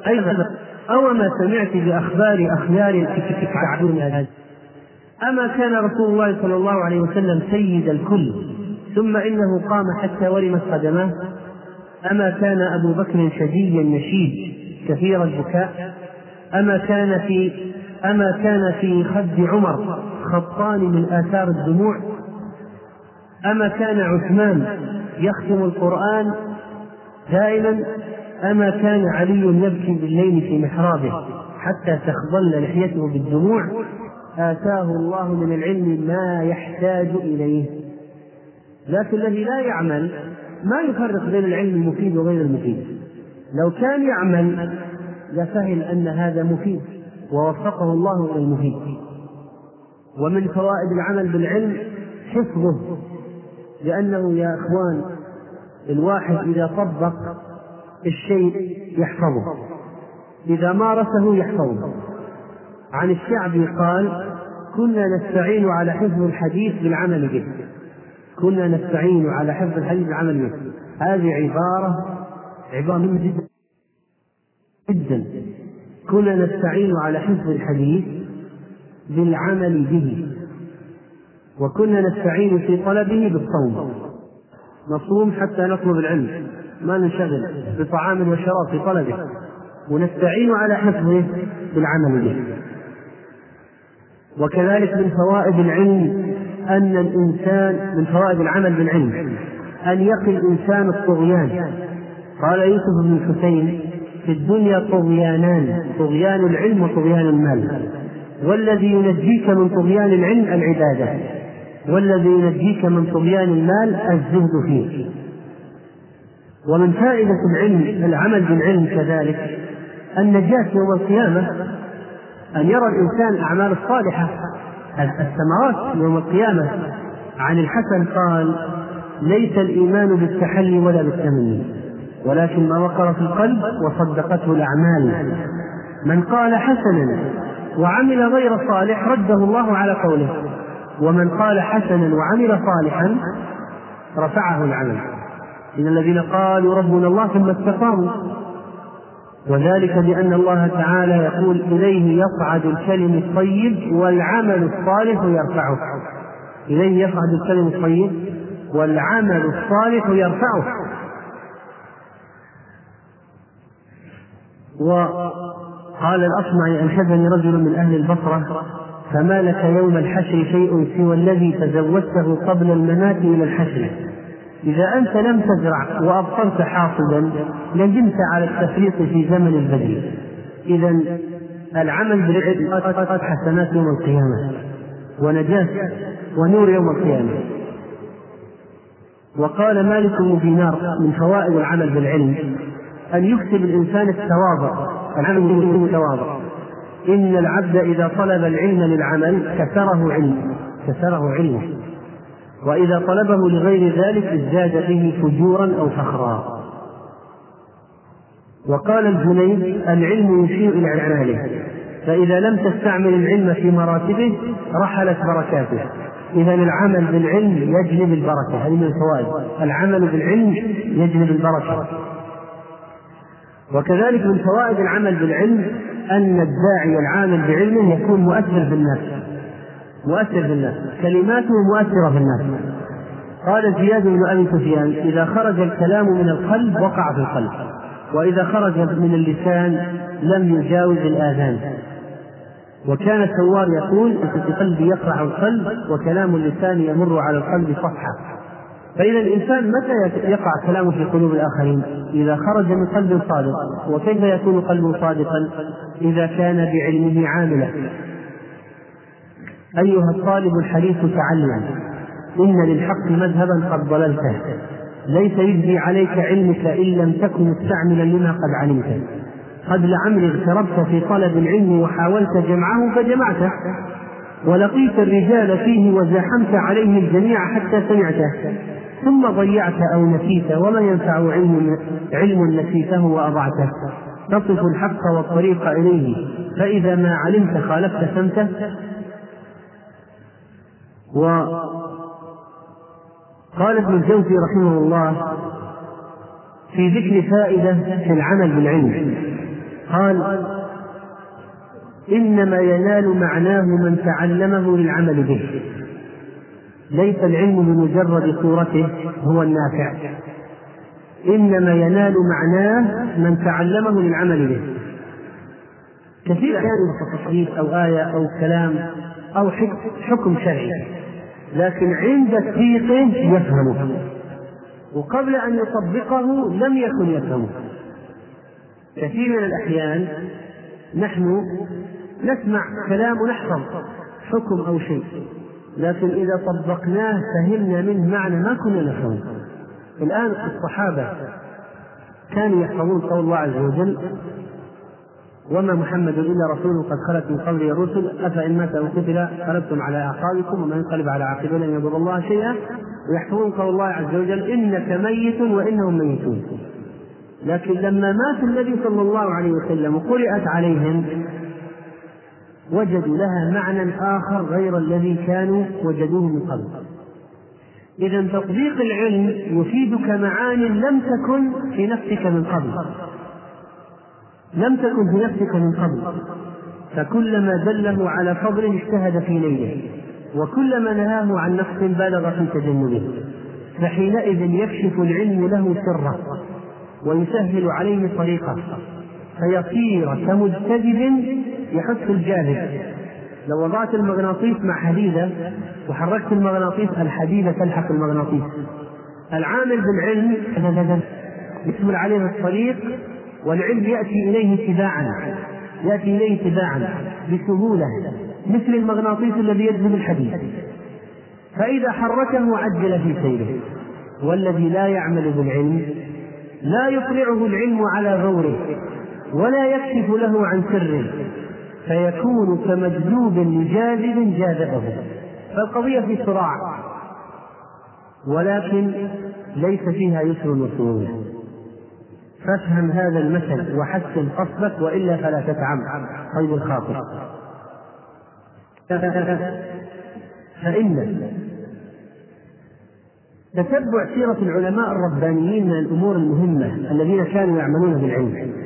أين أو ما سمعت بأخبار أخيار الكتاب أما كان رسول الله صلى الله عليه وسلم سيد الكل ثم إنه قام حتى ورمت قدماه أما كان أبو بكر شجيا نشيد كثير البكاء أما كان في أما كان في خد عمر خطان من آثار الدموع أما كان عثمان يختم القرآن دائما أما كان علي يبكي بالليل في محرابه حتى تخضل لحيته بالدموع آتاه الله من العلم ما يحتاج إليه. لكن الذي لا يعمل ما يفرق بين العلم المفيد وغير المفيد. لو كان يعمل لفهم أن هذا مفيد. ووفقه الله إلى المفيد ومن فوائد العمل بالعلم حفظه لأنه يا إخوان الواحد إذا طبق الشيء يحفظه. إذا مارسه يحفظه. عن الشعبي قال كنا نستعين على حفظ الحديث بالعمل به. كنا نستعين على حفظ الحديث بالعمل به. هذه عبارة عبارة مهمة جدا جدا. كنا نستعين على حفظ الحديث بالعمل به وكنا نستعين في طلبه بالصوم. نصوم حتى نطلب العلم ما ننشغل بطعام وشراب في طلبه. ونستعين على حفظه بالعمل به. وكذلك من فوائد العلم أن الإنسان من فوائد العمل بالعلم أن يقي الإنسان الطغيان. قال يوسف بن الحسين في الدنيا طغيانان طغيان العلم وطغيان المال. والذي ينجيك من طغيان العلم العبادة. والذي ينجيك من طغيان المال الزهد فيه. ومن فائدة العلم العمل بالعلم كذلك النجاة يوم القيامة أن يرى الإنسان الأعمال الصالحة. الثمرات يوم القيامة. عن الحسن قال ليس الإيمان بالتحلي ولا بالتمني. ولكن ما وقر في القلب وصدقته الأعمال. من قال حسنا وعمل غير صالح رده الله على قوله. ومن قال حسنا وعمل صالحا رفعه العمل. من الذين قالوا ربنا الله ثم استقاموا. وذلك بأن الله تعالى يقول إليه يصعد الكلم الطيب والعمل الصالح يرفعه. إليه يصعد الكلم الطيب والعمل الصالح يرفعه. وقال الأصمعي أنشدني رجل من أهل البصرة فما لك يوم الحشر شيء سوى الذي تزودته قبل الممات إلى الحشر. إذا أنت لم تزرع وأبصرت حاصدا ندمت على التفريط في زمن البدر إذا العمل قد حسنات يوم القيامة ونجاة ونور يوم القيامة. وقال مالك بن دينار من فوائد العمل بالعلم أن يكسب الإنسان التواضع. العمل بالتواضع إن العبد إذا طلب العلم للعمل كسره علم. كسره علمه. وإذا طلبه لغير ذلك ازداد به فجورا أو فخرا. وقال الجنيد العلم يشير إلى أعماله. فإذا لم تستعمل العلم في مراتبه رحلت بركاته. إذا العمل بالعلم يجلب البركة. هذه من الفوائد. العمل بالعلم يجلب البركة. وكذلك من فوائد العمل بالعلم أن الداعي العامل بعلمه يكون مؤثر في الناس. مؤثر في الناس. كلماته مؤثرة في الناس. قال زياد بن أبي سفيان إذا خرج الكلام من القلب وقع في القلب وإذا خرج من اللسان لم يجاوز الآذان. وكان الثوار يقول في قلبي يقرع القلب وكلام اللسان يمر على القلب صفحة. فإذا الإنسان متى يقع كلامه في قلوب الآخرين؟ إذا خرج من قلب صادق، وكيف يكون قلبه صادقا؟ إذا كان بعلمه عاملا. أيها الطالب الحديث تعلم، إن للحق مذهبا قد ضللته، ليس يجزي عليك علمك إن لم تكن مستعملا لما قد علمت. قد لعمري اغتربت في طلب العلم وحاولت جمعه فجمعته ولقيت الرجال فيه وزاحمت عليه الجميع حتى سمعته ثم ضيعت أو نسيت وما ينفع علم علم نسيته وأضعته. تصف الحق والطريق إليه. فإذا ما علمت خالفت سمته. وقال ابن الجوزي رحمه الله في ذكر فائدة في العمل بالعلم. قال إنما ينال معناه من تعلمه للعمل به. ليس العلم بمجرد صورته هو النافع. إنما ينال معناه من تعلمه للعمل به. كثير أحيانا تصحيح أو آية أو كلام أو حكم شرعي لكن عند تطبيقه يفهمه. وقبل أن يطبقه لم يكن يفهمه. كثير من الأحيان نحن نسمع كلام ونحفظ حكم أو شيء. لكن إذا طبقناه فهمنا منه معنى ما كنا نفهمه. الآن الصحابة كانوا يحفظون قول الله عز وجل وما محمد إلا رسول قد خلت من قبله الرسل أفإن مات أو قتل انقلبتم على أعقابكم ومن ينقلب على عاقبه لن يضر الله شيئا. ويحفظون قول الله عز وجل إنك ميت وإنهم ميتون. لكن لما مات النبي صلى الله عليه وسلم وقرأت عليهم وجدوا لها معنى آخر غير الذي كانوا وجدوه من قبل. إذا تطبيق العلم يفيدك معان لم تكن في نفسك من قبل. لم تكن في نفسك من قبل. فكلما دله على فضل اجتهد في نيله وكلما نهاه عن نقص بلغ في تجنبه. فحينئذ يكشف العلم له سره ويسهل عليه طريقه. فيصير كمجتذب يحث الجاذب. لو وضعت المغناطيس مع حديدة وحركت المغناطيس الحديدة تلحق المغناطيس. العامل بالعلم يسهل عليه الطريق والعلم يأتي إليه تباعا يأتي إليه تباعا بسهولة مثل المغناطيس الذي يجذب الحديد. فإذا حركه عجل في سيره والذي لا يعمل بالعلم لا يطلعه العلم على غوره. ولا يكشف له عن سر فيكون كمجذوب لجاذب جاذبه. فالقضية في صراع ولكن ليس فيها يسر وسهولة فافهم هذا المثل وحسن قصدك وإلا فلا تتعب طيب الخاطر. فإن تتبع سيرة العلماء الربانيين من الأمور المهمة الذين كانوا يعملون بالعلم.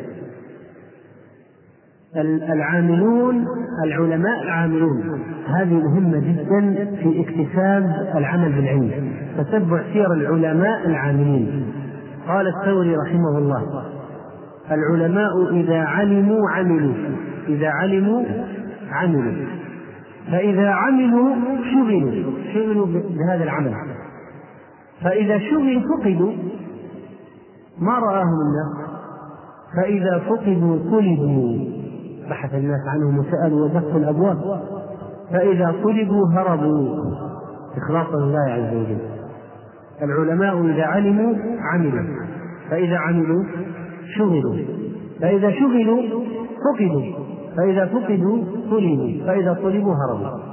العاملون العلماء العاملون. هذه مهمة جدا في اكتساب العمل بالعلم تتبع سير العلماء العاملين. قال الثوري رحمه الله العلماء إذا علموا عملوا إذا علموا عملوا. فإذا عملوا شغلوا شغلوا بهذا العمل. فإذا شغلوا فقدوا. ما رآهم الناس؟ فإذا فقدوا طلبوا بحث الناس عنهم وسألوا ودقوا الأبواب. فإذا طلبوا هربوا. إخلاصا لله عز وجل. العلماء إذا علموا عملوا. فإذا عملوا شغلوا. فإذا شغلوا فقدوا. فإذا فقدوا طلبوا. فإذا طلبوا هربوا.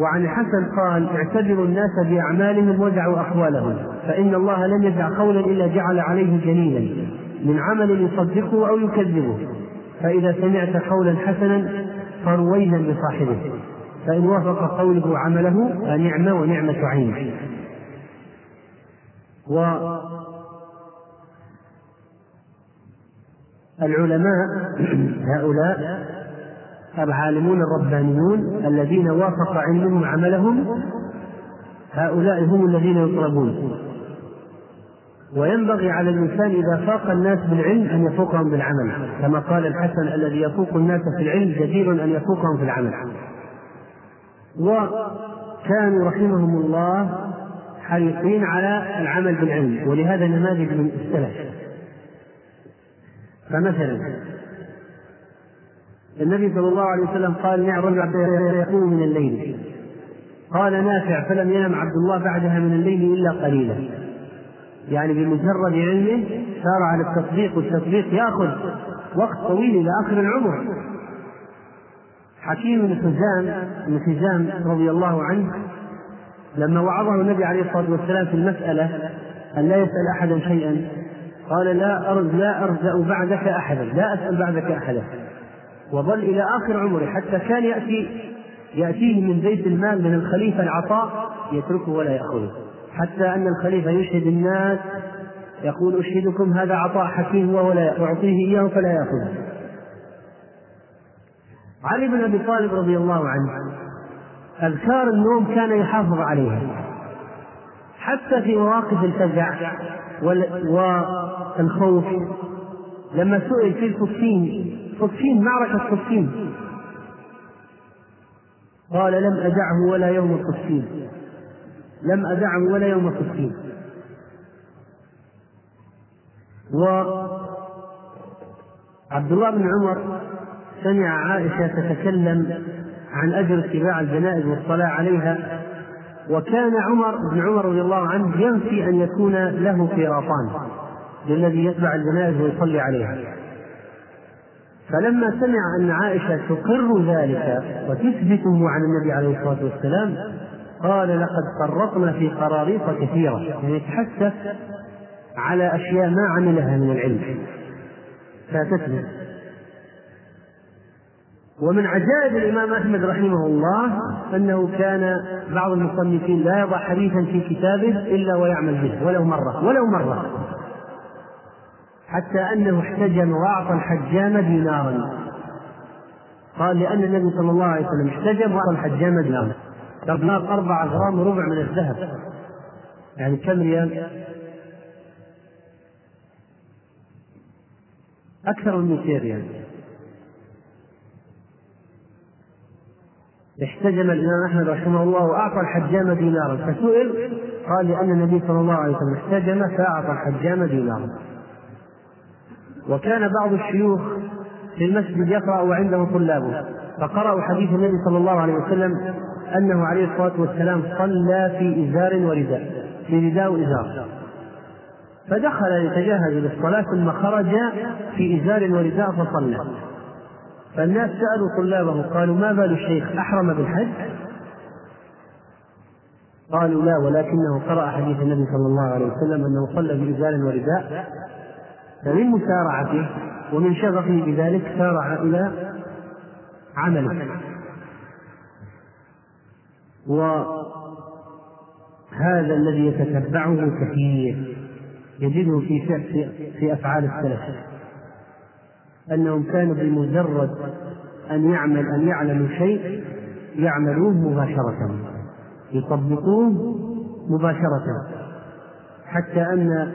وعن الحسن قال اعتبروا الناس بأعمالهم ودعوا أقوالهم فإن الله لم يدع قولا إلا جعل عليه جليلا من عمل يصدقه أو يكذبه. فإذا سمعت قولا حسنا فروينا لصاحبه. فإن وافق قوله عمله فنعم ونعمة عين. و العلماء هؤلاء العالمون الربانيون الذين وافق علمهم عملهم هؤلاء هم الذين يطلبون. وينبغي على الإنسان إذا فاق الناس بالعلم أن يفوقهم بالعمل كما قال الحسن الذي يفوق الناس في العلم جدير أن يفوقهم في العمل. وكانوا رحمهم الله حريصين على العمل بالعلم ولهذا نماذج من السلف. فمثلا النبي صلى الله عليه وسلم قال نعم رجل يقوم من الليل. قال نافع فلم ينم عبد الله بعدها من الليل إلا قليلا. يعني بمجرد علمه سار على التطبيق والتطبيق يأخذ وقت طويل إلى آخر العمر. حكيم بن حزام بن حزام رضي الله عنه لما وعظه النبي عليه الصلاة والسلام في المسألة أن لا يسأل أحدا شيئا قال لا أرز لا أرزأ بعدك أحدا لا أسأل بعدك أحدا. وظل إلى آخر عمره حتى كان يأتي يأتيه من بيت المال من الخليفة العطاء يتركه ولا يأخذه. حتى أن الخليفة يشهد الناس يقول أشهدكم هذا عطاء حكيم وهو لا أعطيه إياه فلا يأخذه. علي بن أبي طالب رضي الله عنه أذكار النوم كان يحافظ عليها. حتى في مواقف الفزع والخوف لما سئل في الفكين فكين معركة فكين قال لم أدعه ولا يوم الفكين. لم أدعه ولا يوم الفكين وعبد الله بن عمر سمع عائشة تتكلم عن أجر اتباع الجنائز والصلاة عليها وكان عمر بن عمر رضي الله عنه ينفي أن يكون له قيراطان للذي يتبع الجنائز ويصلي عليها. فلما سمع أن عائشة تقر ذلك وتثبته عن النبي عليه الصلاة والسلام قال لقد فرطنا في قراريط كثيرة. يعني يتحسف على أشياء ما عملها من العلم. فاتتنا. ومن عجائب الإمام أحمد رحمه الله أنه كان بعض المصنفين لا يضع حديثا في كتابه إلا ويعمل به. ولو مرة. ولو مرة. حتى أنه احتجم وأعطى الحجام دينارا. قال لأن النبي صلى الله عليه وسلم احتجم وأعطى الحجام دينارا. دينار أربعة غرام وربع من الذهب. يعني كم ريال؟ أكثر من 200 ريال. احتجم الإمام أحمد رحمه الله وأعطى الحجام دينارا. فسئل قال لأن النبي صلى الله عليه وسلم احتجم فأعطى الحجام دينارا. وكان بعض الشيوخ في المسجد يقرأ وعنده طلابه. فقرأوا حديث النبي صلى الله عليه وسلم أنه عليه الصلاة والسلام صلى في إزار ورداء في رداء وإزار. فدخل يتجهز للصلاة ثم خرج في إزار ورداء فصلى. فالناس سألوا طلابه قالوا ما بال الشيخ أحرم بالحج؟ قالوا لا ولكنه قرأ حديث النبي صلى الله عليه وسلم أنه صلى بإزار ورداء. فمن مسارعته ومن شغفه بذلك سارع إلى عمله. وهذا الذي يتتبعه كثير يجده في في أفعال السلف. أنهم كانوا بمجرد أن يعمل أن يعلموا شيء يعملوه مباشرة يطبقوه مباشرة. حتى أن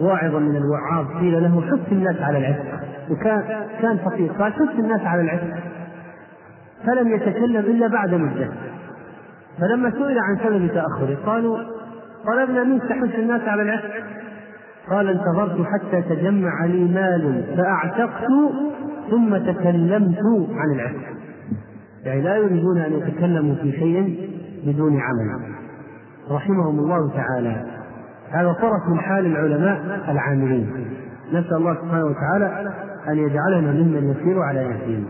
واعظا من الوعاظ قيل له حث الناس على العتق. وكان كان فقير قال حث الناس على العتق. فلم يتكلم إلا بعد مدة. فلما سئل عن سبب تأخره قالوا طلبنا منك تحث الناس على العتق قال انتظرت حتى تجمع لي مال فأعتقت ثم تكلمت عن العتق يعني لا يريدون أن يتكلموا في شيء بدون عمل. رحمهم الله تعالى. هذا طرف من حال العلماء العاملين. نسأل الله سبحانه وتعالى أن يجعلنا ممن يسير على يهديهم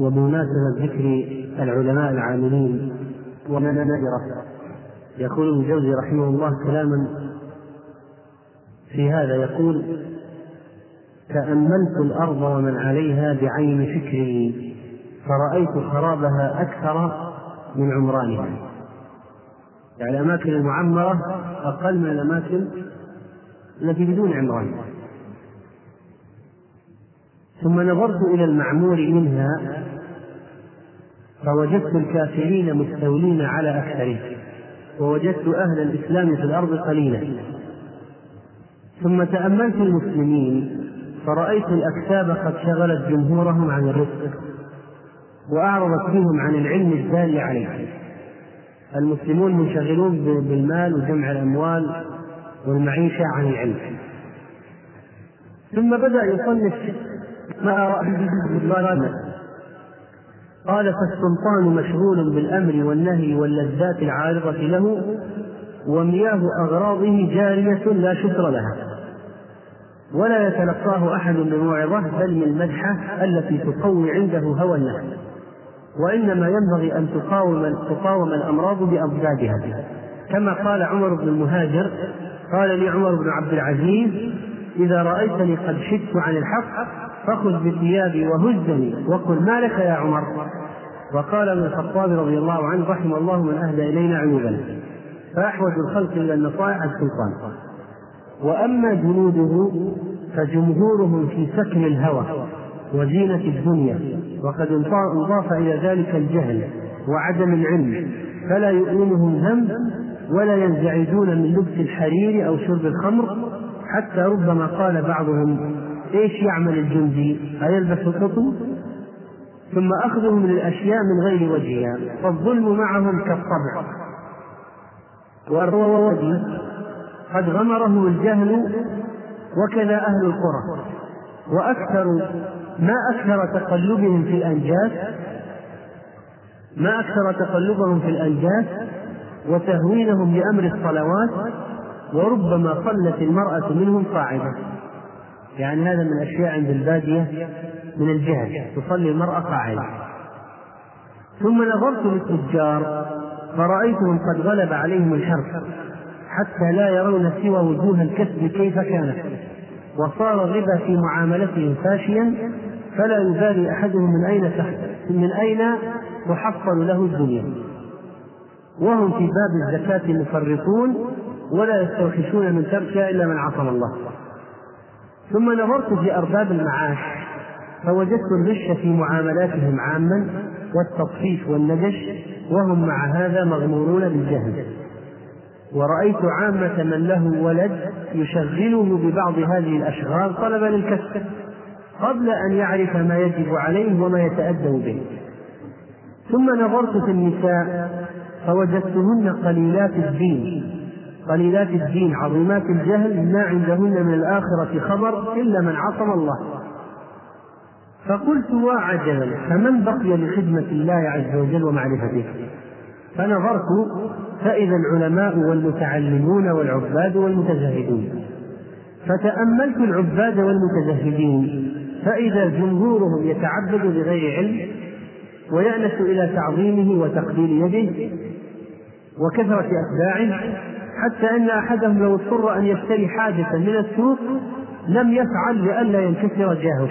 وبمناسبة ذكر العلماء العاملين ومنابرة. يقول ابن الجوزي رحمه الله كلاما في هذا يقول تأملت الأرض ومن عليها بعين فكري فرأيت خرابها أكثر من عمرانها. يعني الأماكن المعمرة أقل من الأماكن التي بدون عمران. ثم نظرت إلى المعمور منها فوجدت الكافرين مستولين على أكثره ووجدت أهل الإسلام في الأرض قليلا. ثم تأملت المسلمين فرأيت الأكتاب قد شغلت جمهورهم عن الرزق وأعرضت بهم عن العلم الدال عليه المسلمون منشغلون بالمال وجمع الأموال والمعيشة عن العلم. ثم بدأ يصنف ما أرى قال فالسلطان مشغول بالأمر والنهي واللذات العارضة له ومياه أغراضه جارية لا شكر لها. ولا يتلقاه أحد بموعظة بل من المدحة التي تقوي عنده هوى النفس وإنما ينبغي أن تقاوم تقاوم الأمراض بأضدادها. كما قال عمر بن المهاجر قال لي عمر بن عبد العزيز إذا رأيتني قد شدت عن الحق فخذ بثيابي وهزني وقل ما لك يا عمر؟ وقال ابن الخطاب رضي الله عنه رحم الله من أهدى إلينا عيوبا. فأحوج الخلق إلى النصائح السلطان. وأما جنوده فجمهورهم في سكن الهوى وزينة الدنيا وقد انضاف إلى ذلك الجهل وعدم العلم فلا يؤلمهم ذنب ولا ينزعجون من لبس الحرير أو شرب الخمر حتى ربما قال بعضهم إيش يعمل الجندي؟ أيلبس القطن؟ ثم أخذهم للأشياء من غير وجهها فالظلم معهم كالطبع والروادي قد غمره الجهل وكذا أهل القرى وأكثر ما أكثر تقلبهم في الأنجاس ما أكثر تقلبهم في الأنجاس وتهوينهم لأمر الصلوات وربما صلت المرأة منهم قاعدة يعني هذا من الأشياء عند البادية من الجهل تصلي المرأة قاعدة ثم نظرت للتجار فرأيتهم قد غلب عليهم الحرص حتى لا يرون سوى وجوه الكسب كيف كانت. وصار الربا في معاملتهم فاشيا فلا يبالي أحدهم من أين من أين تحصل له الدنيا. وهم في باب الزكاة مفرطون ولا يستوحشون من تركها إلا من عصم الله. ثم نظرت في أرباب المعاش فوجدت الغش في معاملاتهم عاما والتطفيف والنجش وهم مع هذا مغمورون بالجهل. ورأيت عامة من له ولد يشغله ببعض هذه الأشغال طلبا للكسب قبل أن يعرف ما يجب عليه وما يتأدب به. ثم نظرت في النساء فوجدتهن قليلات الدين قليلات الدين عظيمات الجهل ما عندهن من الآخرة خبر إلا من عصم الله. فقلت وعجبا فمن بقي لخدمة الله عز وجل ومعرفته؟ فنظرت فإذا العلماء والمتعلمون والعباد والمتزهدون. فتأملت العباد والمتزهدين فإذا جمهورهم يتعبد بغير علم ويأنس إلى تعظيمه وتقبيل يده وكثرة أتباعه حتى أن أحدهم لو اضطر أن يشتري حاجة من السوق لم يفعل لئلا ينكسر جاهه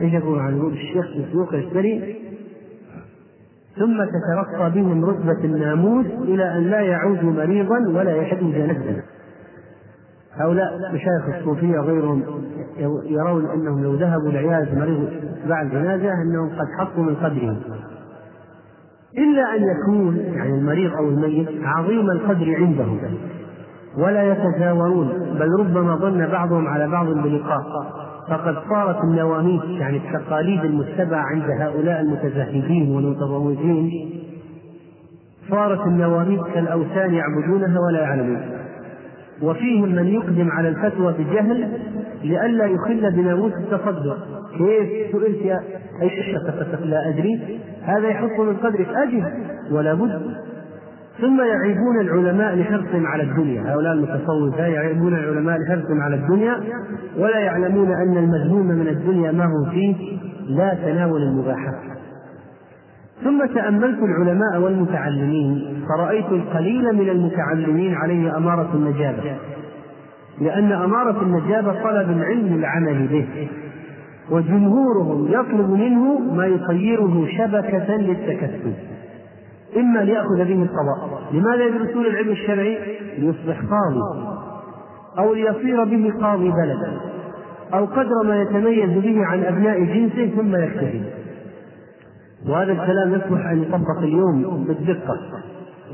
إيش يقول عن الشيخ في السوق يشتري؟ ثم تترقى بهم رتبة الناموس إلى أن لا يعود مريضا ولا يحج نفسا هؤلاء مشايخ الصوفية وغيرهم يرون أنهم لو ذهبوا لعيادة مريض بعد الجنازة أنهم قد حطوا من قدرهم. إلا أن يكون يعني المريض أو الميت عظيم القدر عندهم. ولا يتزاورون بل ربما ظن بعضهم على بعض بلقاء. فقد صارت النواميس يعني التقاليد المتبعة عند هؤلاء المتزهدين والمتضوجين صارت النواميس كالأوثان يعبدونها ولا يعلمون. وفيهم من يقدم على الفتوى بجهل لئلا يخل بناموس التصدق. كيف سئلت يا أيش لا أدري. هذا يحط من قدرك أجل ولا بد ثم يعيبون العلماء لحرصهم على الدنيا. هؤلاء المتصوفة يعيبون العلماء لحرصهم على الدنيا ولا يعلمون أن المذموم من الدنيا ما هو فيه لا تناول المباحات ثم تأملت العلماء والمتعلمين فرأيت القليل من المتعلمين عليه أمارة النجابة. لأن أمارة النجابة طلب العلم العمل به وجمهورهم يطلب منه ما يصيره شبكة للتكسب. إما ليأخذ به القضاء. لماذا يدرسون العلم الشرعي؟ ليصبح قاضي. أو ليصير به قاضي بلد. أو قدر ما يتميز به عن أبناء جنسه ثم يكتفي. وهذا الكلام يصلح أن يطبق اليوم بالدقة.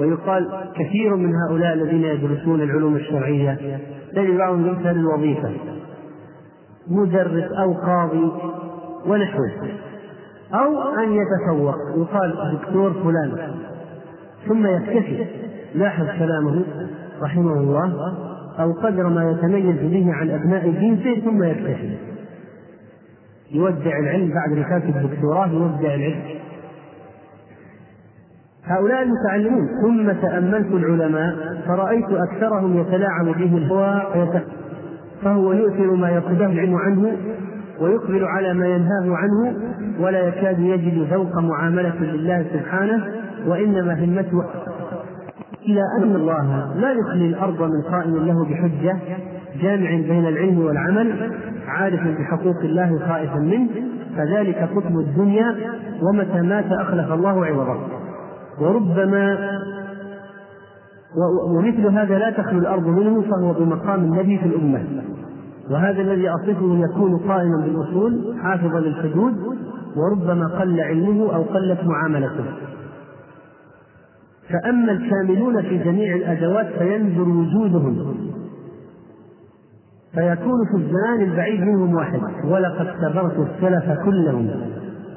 ويقال كثير من هؤلاء الذين يدرسون العلوم الشرعية تجد بعضهم يمثل الوظيفة. مدرس أو قاضي ونحوه. أو أن يتفوق. يقال دكتور فلان. ثم يكتفي. لاحظ كلامه رحمه الله أو قدر ما يتميز به عن أبناء جنسه ثم يكتفي. يودع العلم بعد رسالة الدكتوراه يودع العلم. هؤلاء المتعلمون ثم تأملت العلماء فرأيت أكثرهم يتلاعب به الهوى فهو يؤثر ما يقضيه العلم عنه ويقبل على ما ينهاه عنه ولا يكاد يجد ذوق معاملة لله سبحانه وإنما همته إلا أن الله لا يخلي الأرض من قائم له بحجة جامع بين العلم والعمل عارف بحقوق الله خائفا منه فذلك قطب الدنيا ومتى مات أخلف الله عوضه. وربما ومثل هذا لا تخلو الأرض منه فهو بمقام النبي في الأمة. وهذا الذي أصفه يكون قائما بالأصول حافظا للحدود وربما قل علمه أو قلت معاملته. فأما الكاملون في جميع الأدوات فينزل وجودهم. فيكون في الزمان البعيد منهم واحد. ولقد كبرت السلف كلهم.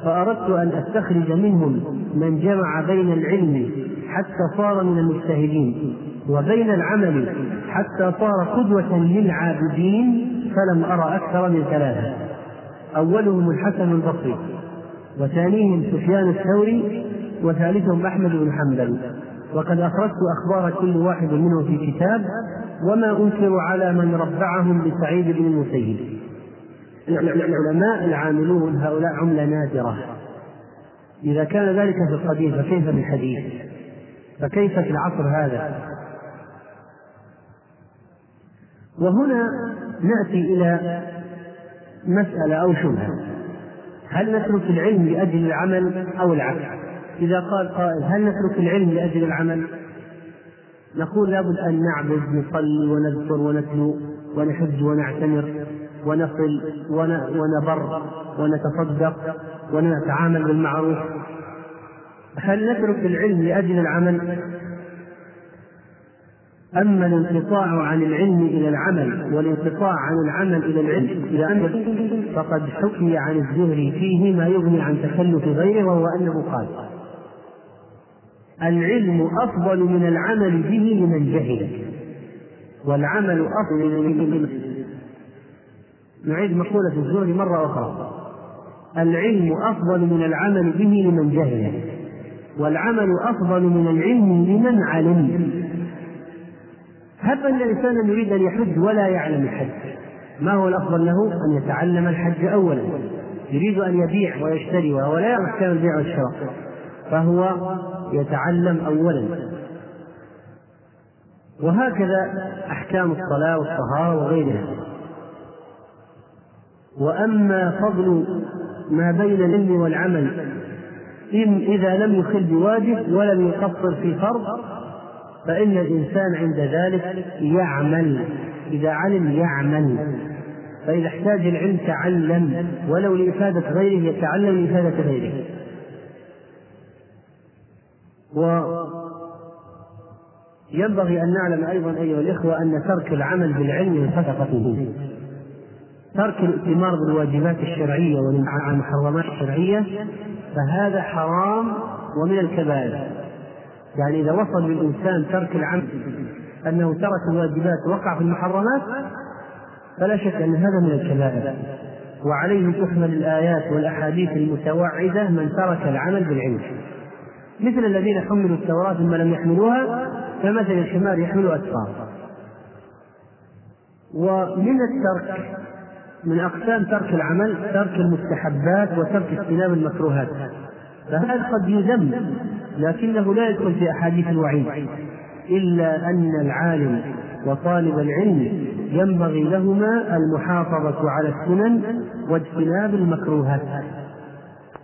فأردت أن أستخرج منهم من جمع بين العلم حتى صار من المجتهدين وبين العمل حتى صار قدوة للعابدين فلم أرى أكثر من ثلاثة. أولهم الحسن البصري وثانيهم سفيان الثوري وثالثهم أحمد بن حنبل. وقد أخرجت أخبار كل واحد منهم في كتاب وما أنكر على من ربعهم بسعيد بن المسيب. العلماء العاملون هؤلاء عملة نادرة. إذا كان ذلك في القديم فكيف في الحديث؟ فكيف في العصر هذا؟ وهنا نأتي إلى مسألة أو شبهة. هل نترك العلم لأجل العمل أو العكس إذا قال قائل هل نترك العلم لأجل العمل؟ نقول لابد أن نعبد نصلي ونذكر ونتلو ونحج ونعتمر ونصل ونبر ونتصدق ونتعامل بالمعروف. هل نترك العلم لأجل العمل؟ أما الانقطاع عن العلم إلى العمل والانقطاع عن العمل إلى العلم إلى أن فقد حكي عن الزهري فيه ما يغني عن تكلف غيره وهو أنه قال. العلم أفضل من العمل به لمن جهل. والعمل أفضل من نعيد مقولة الزهري مرة أخرى. العلم أفضل من العمل به لمن جهل. والعمل أفضل من العلم لمن علم. هب أن الإنسان يريد أن يحج ولا يعلم الحج. ما هو الأفضل له؟ أن يتعلم الحج أولا. يريد أن يبيع ويشتري ولا يعرف أحكام البيع والشراء فهو يتعلم أولا. وهكذا أحكام الصلاة والطهارة وغيرها. وأما فضل ما بين العلم والعمل إن إذا لم يخل بواجب ولم يقصر في فرض فإن الإنسان عند ذلك يعمل. إذا علم يعمل. فإذا احتاج العلم تعلم ولو لإفادة غيره يتعلم لإفادة غيره. ينبغي أن نعلم أيضا أيها الإخوة أن ترك العمل بالعلم صدقة ترك الائتمار بالواجبات الشرعية والامتناع عن المحرمات الشرعية فهذا حرام ومن الكبائر. يعني إذا وصل بالإنسان ترك العمل أنه ترك الواجبات وقع في المحرمات فلا شك أن هذا من الكبائر. وعليه تحمل الآيات والأحاديث المتوعدة من ترك العمل بالعلم. مثل الذين حملوا التوراة ثم لم يحملوها كمثل الحمار يحمل أسفار ومن الترك من أقسام ترك العمل ترك المستحبات وترك اجتناب المكروهات. فهذا قد يذم لكنه لا يدخل في أحاديث الوعيد إلا أن العالم وطالب العلم ينبغي لهما المحافظة على السنن واجتناب المكروهات.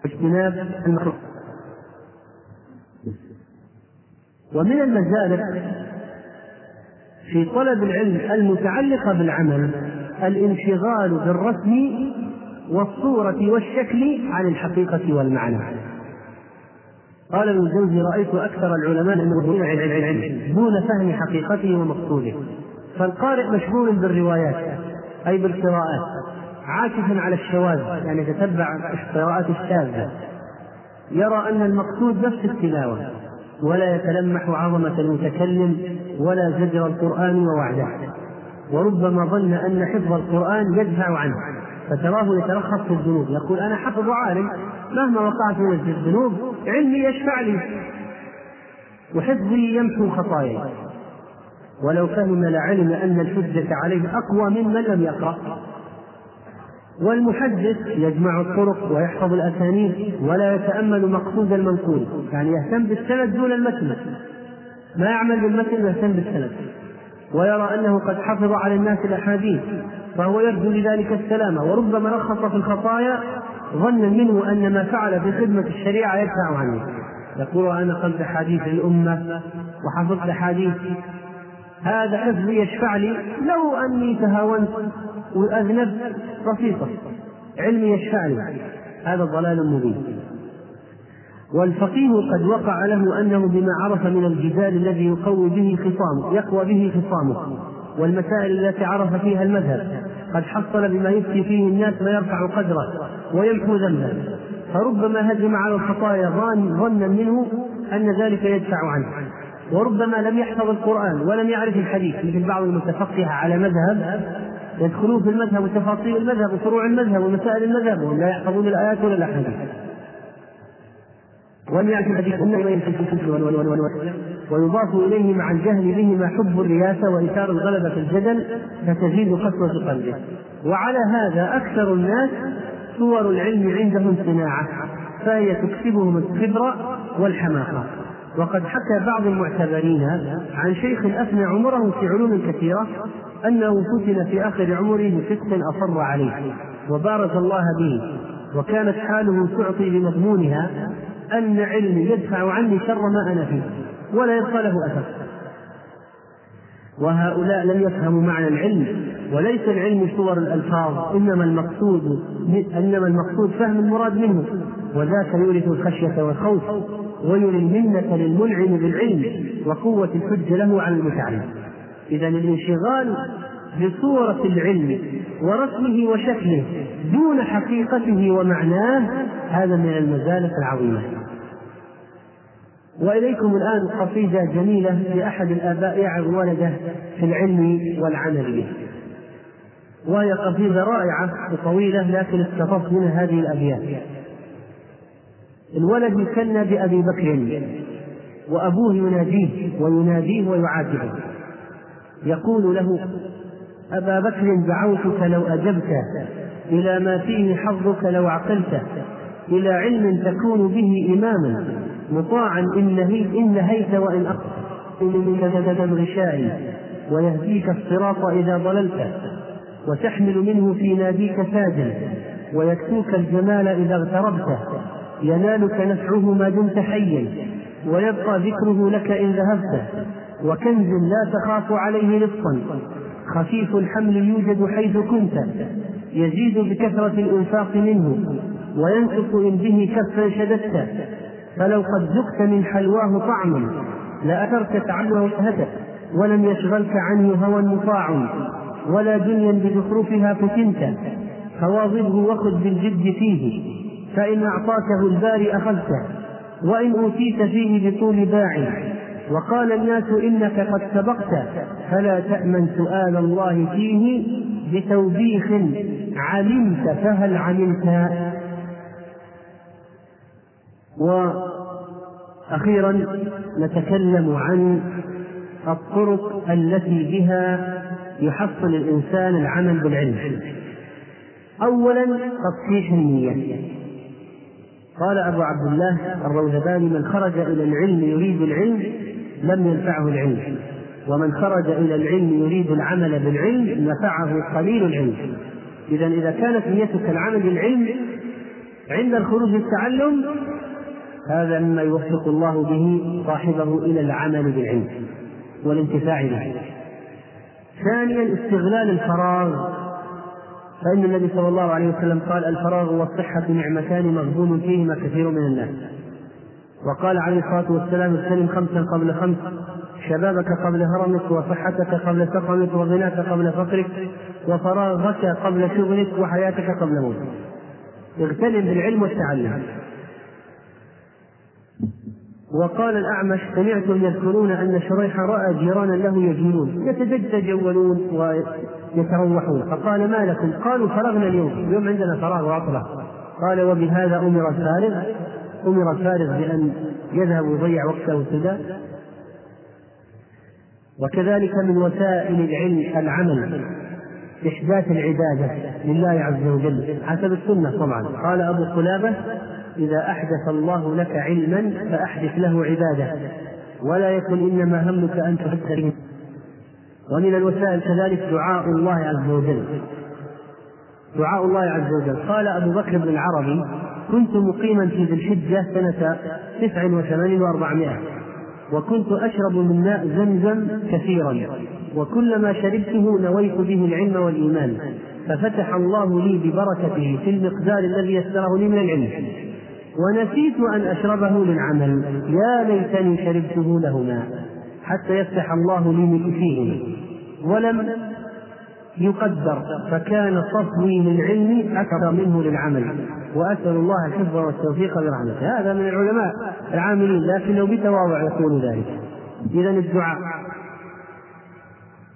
واجتناب المكروهات ومن المزالق في طلب العلم المتعلقة بالعمل الانشغال بالرسم والصورة والشكل عن الحقيقة والمعنى. قال ابن الجوزي رأيت أكثر العلماء المغفورين عن العلم دون فهم حقيقته ومقصوده. فالقارئ مشغول بالروايات أي بالقراءات عاكفا على الشواذ يعني يتتبع القراءات الشاذة. يرى أن المقصود نفس التلاوة. ولا يتلمح عظمة المتكلم ولا زجر القرآن ووعده. وربما ظن أن حفظ القرآن يدفع عنه. فتراه يتلخص في الذنوب. يقول أنا حفظ عالم. مهما وقعت من الذنوب علمي يشفع لي. وحفظي يمحو خطاياي. ولو فهم لعلم أن الحجة عليه أقوى ممن لم يقرأ. والمحدث يجمع الطرق ويحفظ الأسانيد ولا يتأمل مقصود المنقول يعني يهتم بالسند دون المتن. ما يعمل بالمتن يهتم بالسند. ويرى أنه قد حفظ على الناس الأحاديث فهو يرجو لذلك السلامة وربما رخص في الخطايا ظنا منه أن ما فعل في خدمة الشريعة يدفع عنه. يقول أنا قلت حديث الأمة وحفظت حديث. هذا حفظ يشفع لي لو أني تهاونت. وأذنبت بسيطة علمي لي هذا ضلال مبين. والفقيه قد وقع له أنه بما عرف من الجدال الذي يقوي به خصامه يقوى به خصامه. والمسائل التي عرف فيها المذهب قد حصل بما يفتي فيه الناس ويرفع قدره ويمحو ذنبه. فربما هجم على الخطايا ظنا منه أن ذلك يدفع عنه. وربما لم يحفظ القرآن ولم يعرف الحديث مثل بعض المتفقهة على مذهب يدخلون في المذهب وتفاصيل المذهب وفروع المذهب ومسائل المذهب وهم لا يحفظون الآيات ولا الأحاديث. وليأتي الحديث ويضاف إليه مع الجهل بهما حب الرياسة وإثار الغلبة في الجدل فتزيد قسوة قلبه. وعلى هذا أكثر الناس صور العلم عندهم صناعة فهي تكسبهم الكبر والحماقة. وقد حكى بعض المعتبرين عن شيخ أفنى عمره في علوم كثيرة أنه فتن في آخر عمره بفسق أصر عليه وبارك الله به وكانت حاله تعطي بمضمونها أن علمي يدفع عني شر ما أنا فيه ولا يبقى له أثر. وهؤلاء لم يفهموا معنى العلم وليس العلم صور الألفاظ إنما المقصود إنما المقصود فهم المراد منه وذاك يورث الخشية والخوف. ويري المنة للمنعم بالعلم وقوة الحجة له على المتعلم. إذا الانشغال بصورة العلم ورسمه وشكله دون حقيقته ومعناه هذا من المزالق العظيمة. وإليكم الآن قصيدة جميلة لأحد الآباء يعظ ولده في العلم والعمل به. وهي قصيدة رائعة وطويلة لكن استفدت منها هذه الأبيات. الولد يكنى بأبي بكر. وأبوه يناديه ويناديه ويعاتبه. يقول له أبا بكر دعوتك لو أجبت إلى ما فيه حظك لو عقلت إلى علم تكون به إماما. مطاعا إن نهيت إن نهيت وإن أقصد الغشاء ويهديك الصراط إذا ضللت. وتحمل منه في ناديك ساجا ويكفوك الجمال إذا اغتربت. ينالك نفعه ما دمت حيا ويبقى ذكره لك إن ذهبت. وكنز لا تخاف عليه لصا خفيف الحمل يوجد حيث كنت يزيد بكثرة الإنفاق منه وينقص إن به كفا شددت. فلو قد ذقت من حلواه طعما لأثرت تعلم وجهته ولم يشغلك عنه هوى مطاع ولا دنيا بزخرفها فتنت. فواظبه وخذ بالجد فيه. فإن أعطاكه الباري أخذته وإن أوتيت فيه بطول باع. وقال الناس إنك قد سبقت فلا تأمن سؤال الله فيه بتوبيخ علمت فهل عملت وأخيرا نتكلم عن الطرق التي بها يحصل الإنسان العمل بالعلم. أولا تصحيح النية. قال أبو عبد الله الروذباني من خرج إلى العلم يريد العلم لم ينفعه العلم. ومن خرج إلى العلم يريد العمل بالعلم نفعه قليل العلم. إذا إذا كانت نيتك العمل بالعلم عند الخروج للتعلم هذا مما يوفق الله به صاحبه إلى العمل بالعلم والانتفاع به. ثانيا استغلال الفراغ. فإن النبي صلى الله عليه وسلم قال الفراغ والصحة نعمتان مغبون فيهما كثير من الناس. وقال عليه الصلاة والسلام اغتنم خمسا قبل خمس شبابك قبل هرمك وصحتك قبل سقمك وغناك قبل فقرك وفراغك قبل شغلك وحياتك قبل موتك. اغتنم بالعلم والتعلم. وقال الأعمش سمعتم يذكرون أن شريح رأى جيرانا له يجولون يتجولون ويتروحون فقال ما لكم؟ قالوا فرغنا اليوم. اليوم عندنا فراغ وعطلة. قال وبهذا أمر الفارغ. أمر الفارغ بأن يذهب ويضيع وقته سدى وكذلك من وسائل العلم العمل. إحداث العبادة لله عز وجل. حسب السنة طبعا. قال أبو قلابة إذا أحدث الله لك علما فأحدث له عبادة. ولا يكن إنما همك أن تحدث ومن الوسائل كذلك دعاء الله عز وجل. دعاء الله عز وجل. قال أبو بكر بن العربي كنت مقيما في ذي الحجة سنة تسع وثمانين وأربعمائة وكنت أشرب من ماء زمزم كثيرا وكلما شربته نويت به العلم والإيمان ففتح الله لي ببركته في المقدار الذي يسره لي من العلم. ونسيت أن أشربه للعمل يا ليتني شربته لهما. حتى يفتح الله لي فيهما ولم يقدر فكان صفوي للعلم أكثر منه للعمل. وأسأل الله الحفظ والتوفيق برحمته هذا من العلماء العاملين لكنه بتواضع يقول ذلك. إذا الدعاء.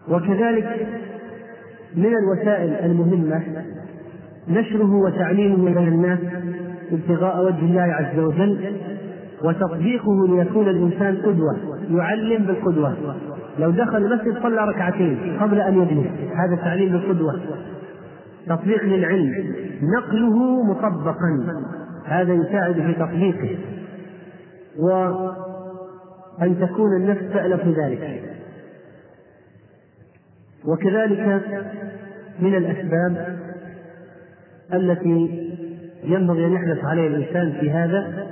وكذلك من الوسائل المهمة نشره وتعليمه بين الناس ابتغاء وجه الله عز وجل وتطبيقه ليكون الإنسان قدوة. يعلم بالقدوة. لو دخل المسجد صلى ركعتين قبل أن يجلس هذا تعليم بالقدوة. تطبيق للعلم. نقله مطبقا. هذا يساعد في تطبيقه. وأن تكون النفس تألف ذلك. وكذلك من الأسباب التي ينبغي أن يحرص عليها الإنسان في هذا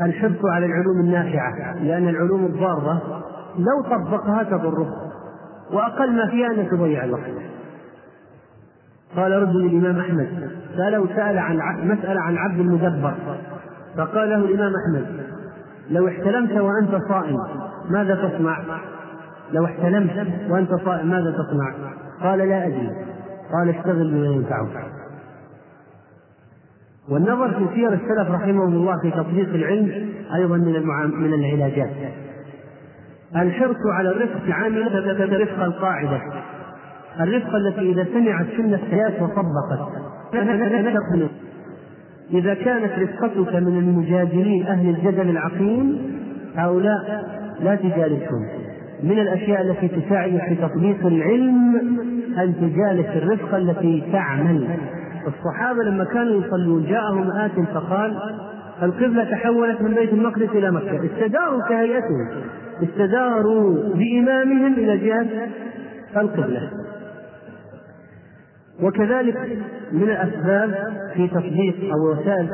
الحرص على العلوم النافعة لأن العلوم الضارة لو طبقها تضره وأقل ما فيها أن تضيع الوقت قال رجل الإمام أحمد سأله سأل عن مسألة عن عبد المدبر فقال له الإمام أحمد لو احتلمت وأنت صائم ماذا تصنع؟ لو احتلمت وأنت صائم ماذا تصنع؟ قال لا أدري قال اشتغل بما ينفعك والنظر في سير السلف رحمهم الله في تطبيق العلم أيضا من من العلاجات. الحرص على الرفق العامل رفق القاعدة. الرفقة التي إذا سمعت سنة الحياة وطبقت. إذا كانت رفقتك من المجادلين أهل الجدل العقيم هؤلاء لا تجالسهم من الأشياء التي تساعد في تطبيق العلم أن تجالس الرفقة التي تعمل. الصحابة لما كانوا يصلون جاءهم آت فقال القبلة تحولت من بيت المقدس إلى مكة. استداروا كهيئتهم. استداروا بإمامهم إلى جهة القبلة. وكذلك من الأسباب في تطبيق أو وسائل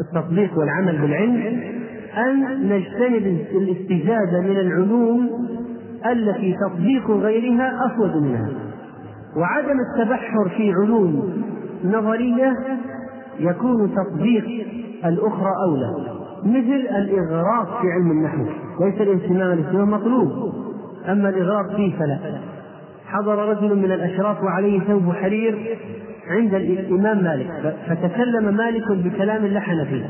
التطبيق والعمل بالعلم أن نجتنب الاستزادة من العلوم التي تطبيق غيرها أفوز منها. وعدم التبحر في علوم نظرية يكون تطبيق الأخرى أولى مثل الإغراق في علم النحو ليس الاهتمام الاهتمام مطلوب أما الإغراق فيه فلا. حضر رجل من الأشراف وعليه ثوب حرير عند الإمام مالك فتكلم مالك بكلام لحن فيه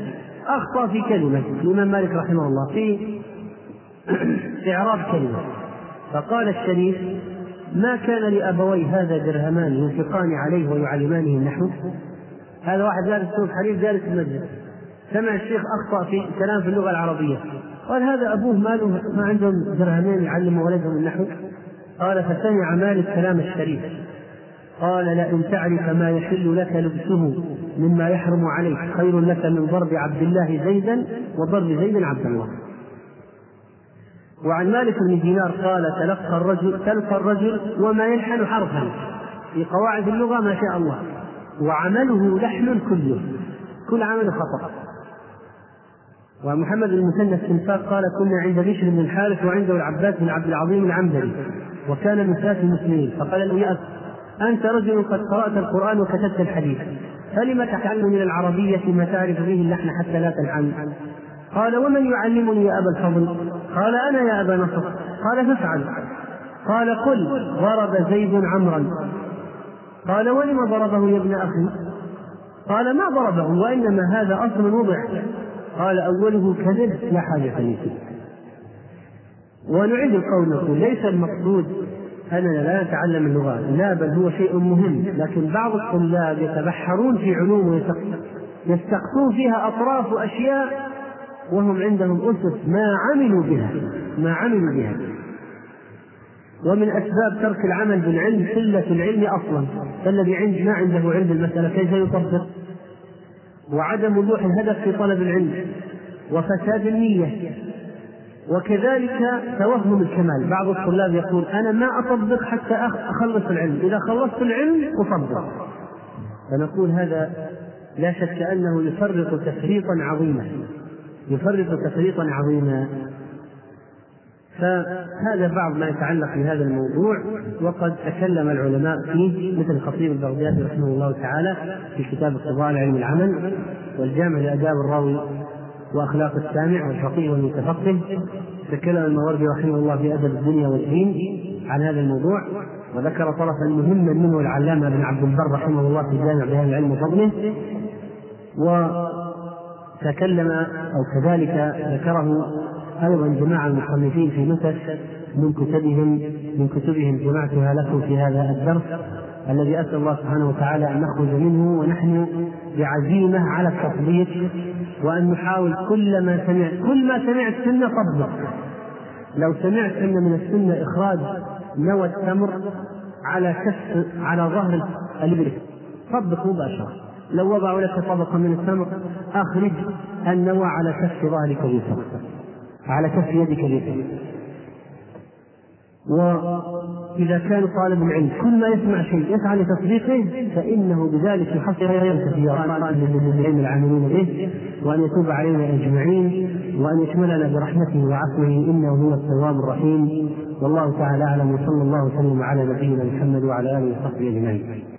أخطأ في كلمة الإمام مالك رحمه الله في إعراب كلمة. فقال الشريف ما كان لأبوي هذا درهمان ينفقان عليه ويعلمانه النحو؟ هذا واحد جالس ثوب حرير جالس المسجد. سمع الشيخ أخطأ في كلام في اللغة العربية. قال هذا أبوه ماله ما عندهم درهمين يعلم ولدهم النحو؟ قال فسمع مالك كلام الشريف. قال لئن تعرف ما يحل لك لبسه مما يحرم عليك خير لك من ضرب عبد الله زيدا وضرب زيد عبد الله. وعن مالك بن دينار قال تلقى الرجل تلقى الرجل وما يلحن حرفا. في قواعد اللغة ما شاء الله. وعمله لحن كله. كل عمل خطأ. ومحمد المثنى السنفاق قال كنا عند بشر بن الحارث وعنده العباس بن عبد العظيم العنبري. وكان من سادة المسلمين. فقال له يا أنت رجل قد قرأت القرآن وكتبت الحديث. فلم تتعلم من العربية ما تعرف به اللحن حتى لا تلحن قال ومن يعلمني يا أبا الفضل؟ قال أنا يا أبا نصر. قال فافعل. قال قل ضرب زيد عمرا. قال ولم ضربه يا ابن أخي؟ قال ما ضربه وإنما هذا أصل وضع. قال أوله كذب لا حاجة لي فيه. ونعيد القول نقول ليس المقصود أننا لا نتعلم اللغات لا بل هو شيء مهم. لكن بعض الطلاب يتبحرون في علوم يستقصون فيها أطراف وأشياء وهم عندهم أسس ما عملوا بها ما عملوا بها. ومن أسباب ترك العمل بالعلم قلة العلم أصلا. فالذي عند ما عنده علم المسألة كيف يطبق؟ وعدم وضوح الهدف في طلب العلم وفساد النية. وكذلك توهم الكمال. بعض الطلاب يقول أنا ما أطبق حتى أخلص العلم. إذا خلصت العلم أطبق. فنقول هذا لا شك أنه يفرط تفريطا عظيما. يفرط تفريطا عظيما. فهذا بعض ما يتعلق بهذا الموضوع وقد تكلم العلماء فيه مثل الخطيب البغدادي رحمه الله تعالى في كتاب اقتضاء علم العمل والجامع لآداب الراوي وأخلاق السامع والفقيه والمتفقه. تكلم الماوردي رحمه الله في أدب الدنيا والدين عن هذا الموضوع وذكر طرفا مهما منه العلامة ابن عبد البر رحمه الله في جامع بهذا العلم وفضله. وتكلم أو كذلك ذكره أيضا جماعة المصنفين في نسخ من كتبهم من كتبهم جمعتها لكم في هذا الدرس الذي أسأل الله سبحانه وتعالى أن نخرج منه ونحن بعزيمة على التطبيق وأن نحاول كل ما سمعت كل ما سمعت سنة طبق لو سمعت أن من السنة إخراج نوى التمر على كف على ظهر الإبل طبق مباشرة. لو وضعوا لك طبقة من التمر أخرج النوى على كف ظهرك اليسرى. على كف يدك اليسرى. وإذا كان طالب العلم كل ما يسمع شيء يسعى لتصديقه فإنه بذلك يحصل كثيرا من العلم العاملين به وأن يتوب علينا أجمعين وأن يشملنا برحمته وعفوه إنه هو التواب الرحيم. والله تعالى أعلم وصلى الله وسلم على نبينا محمد وعلى آله وصحبه أجمعين.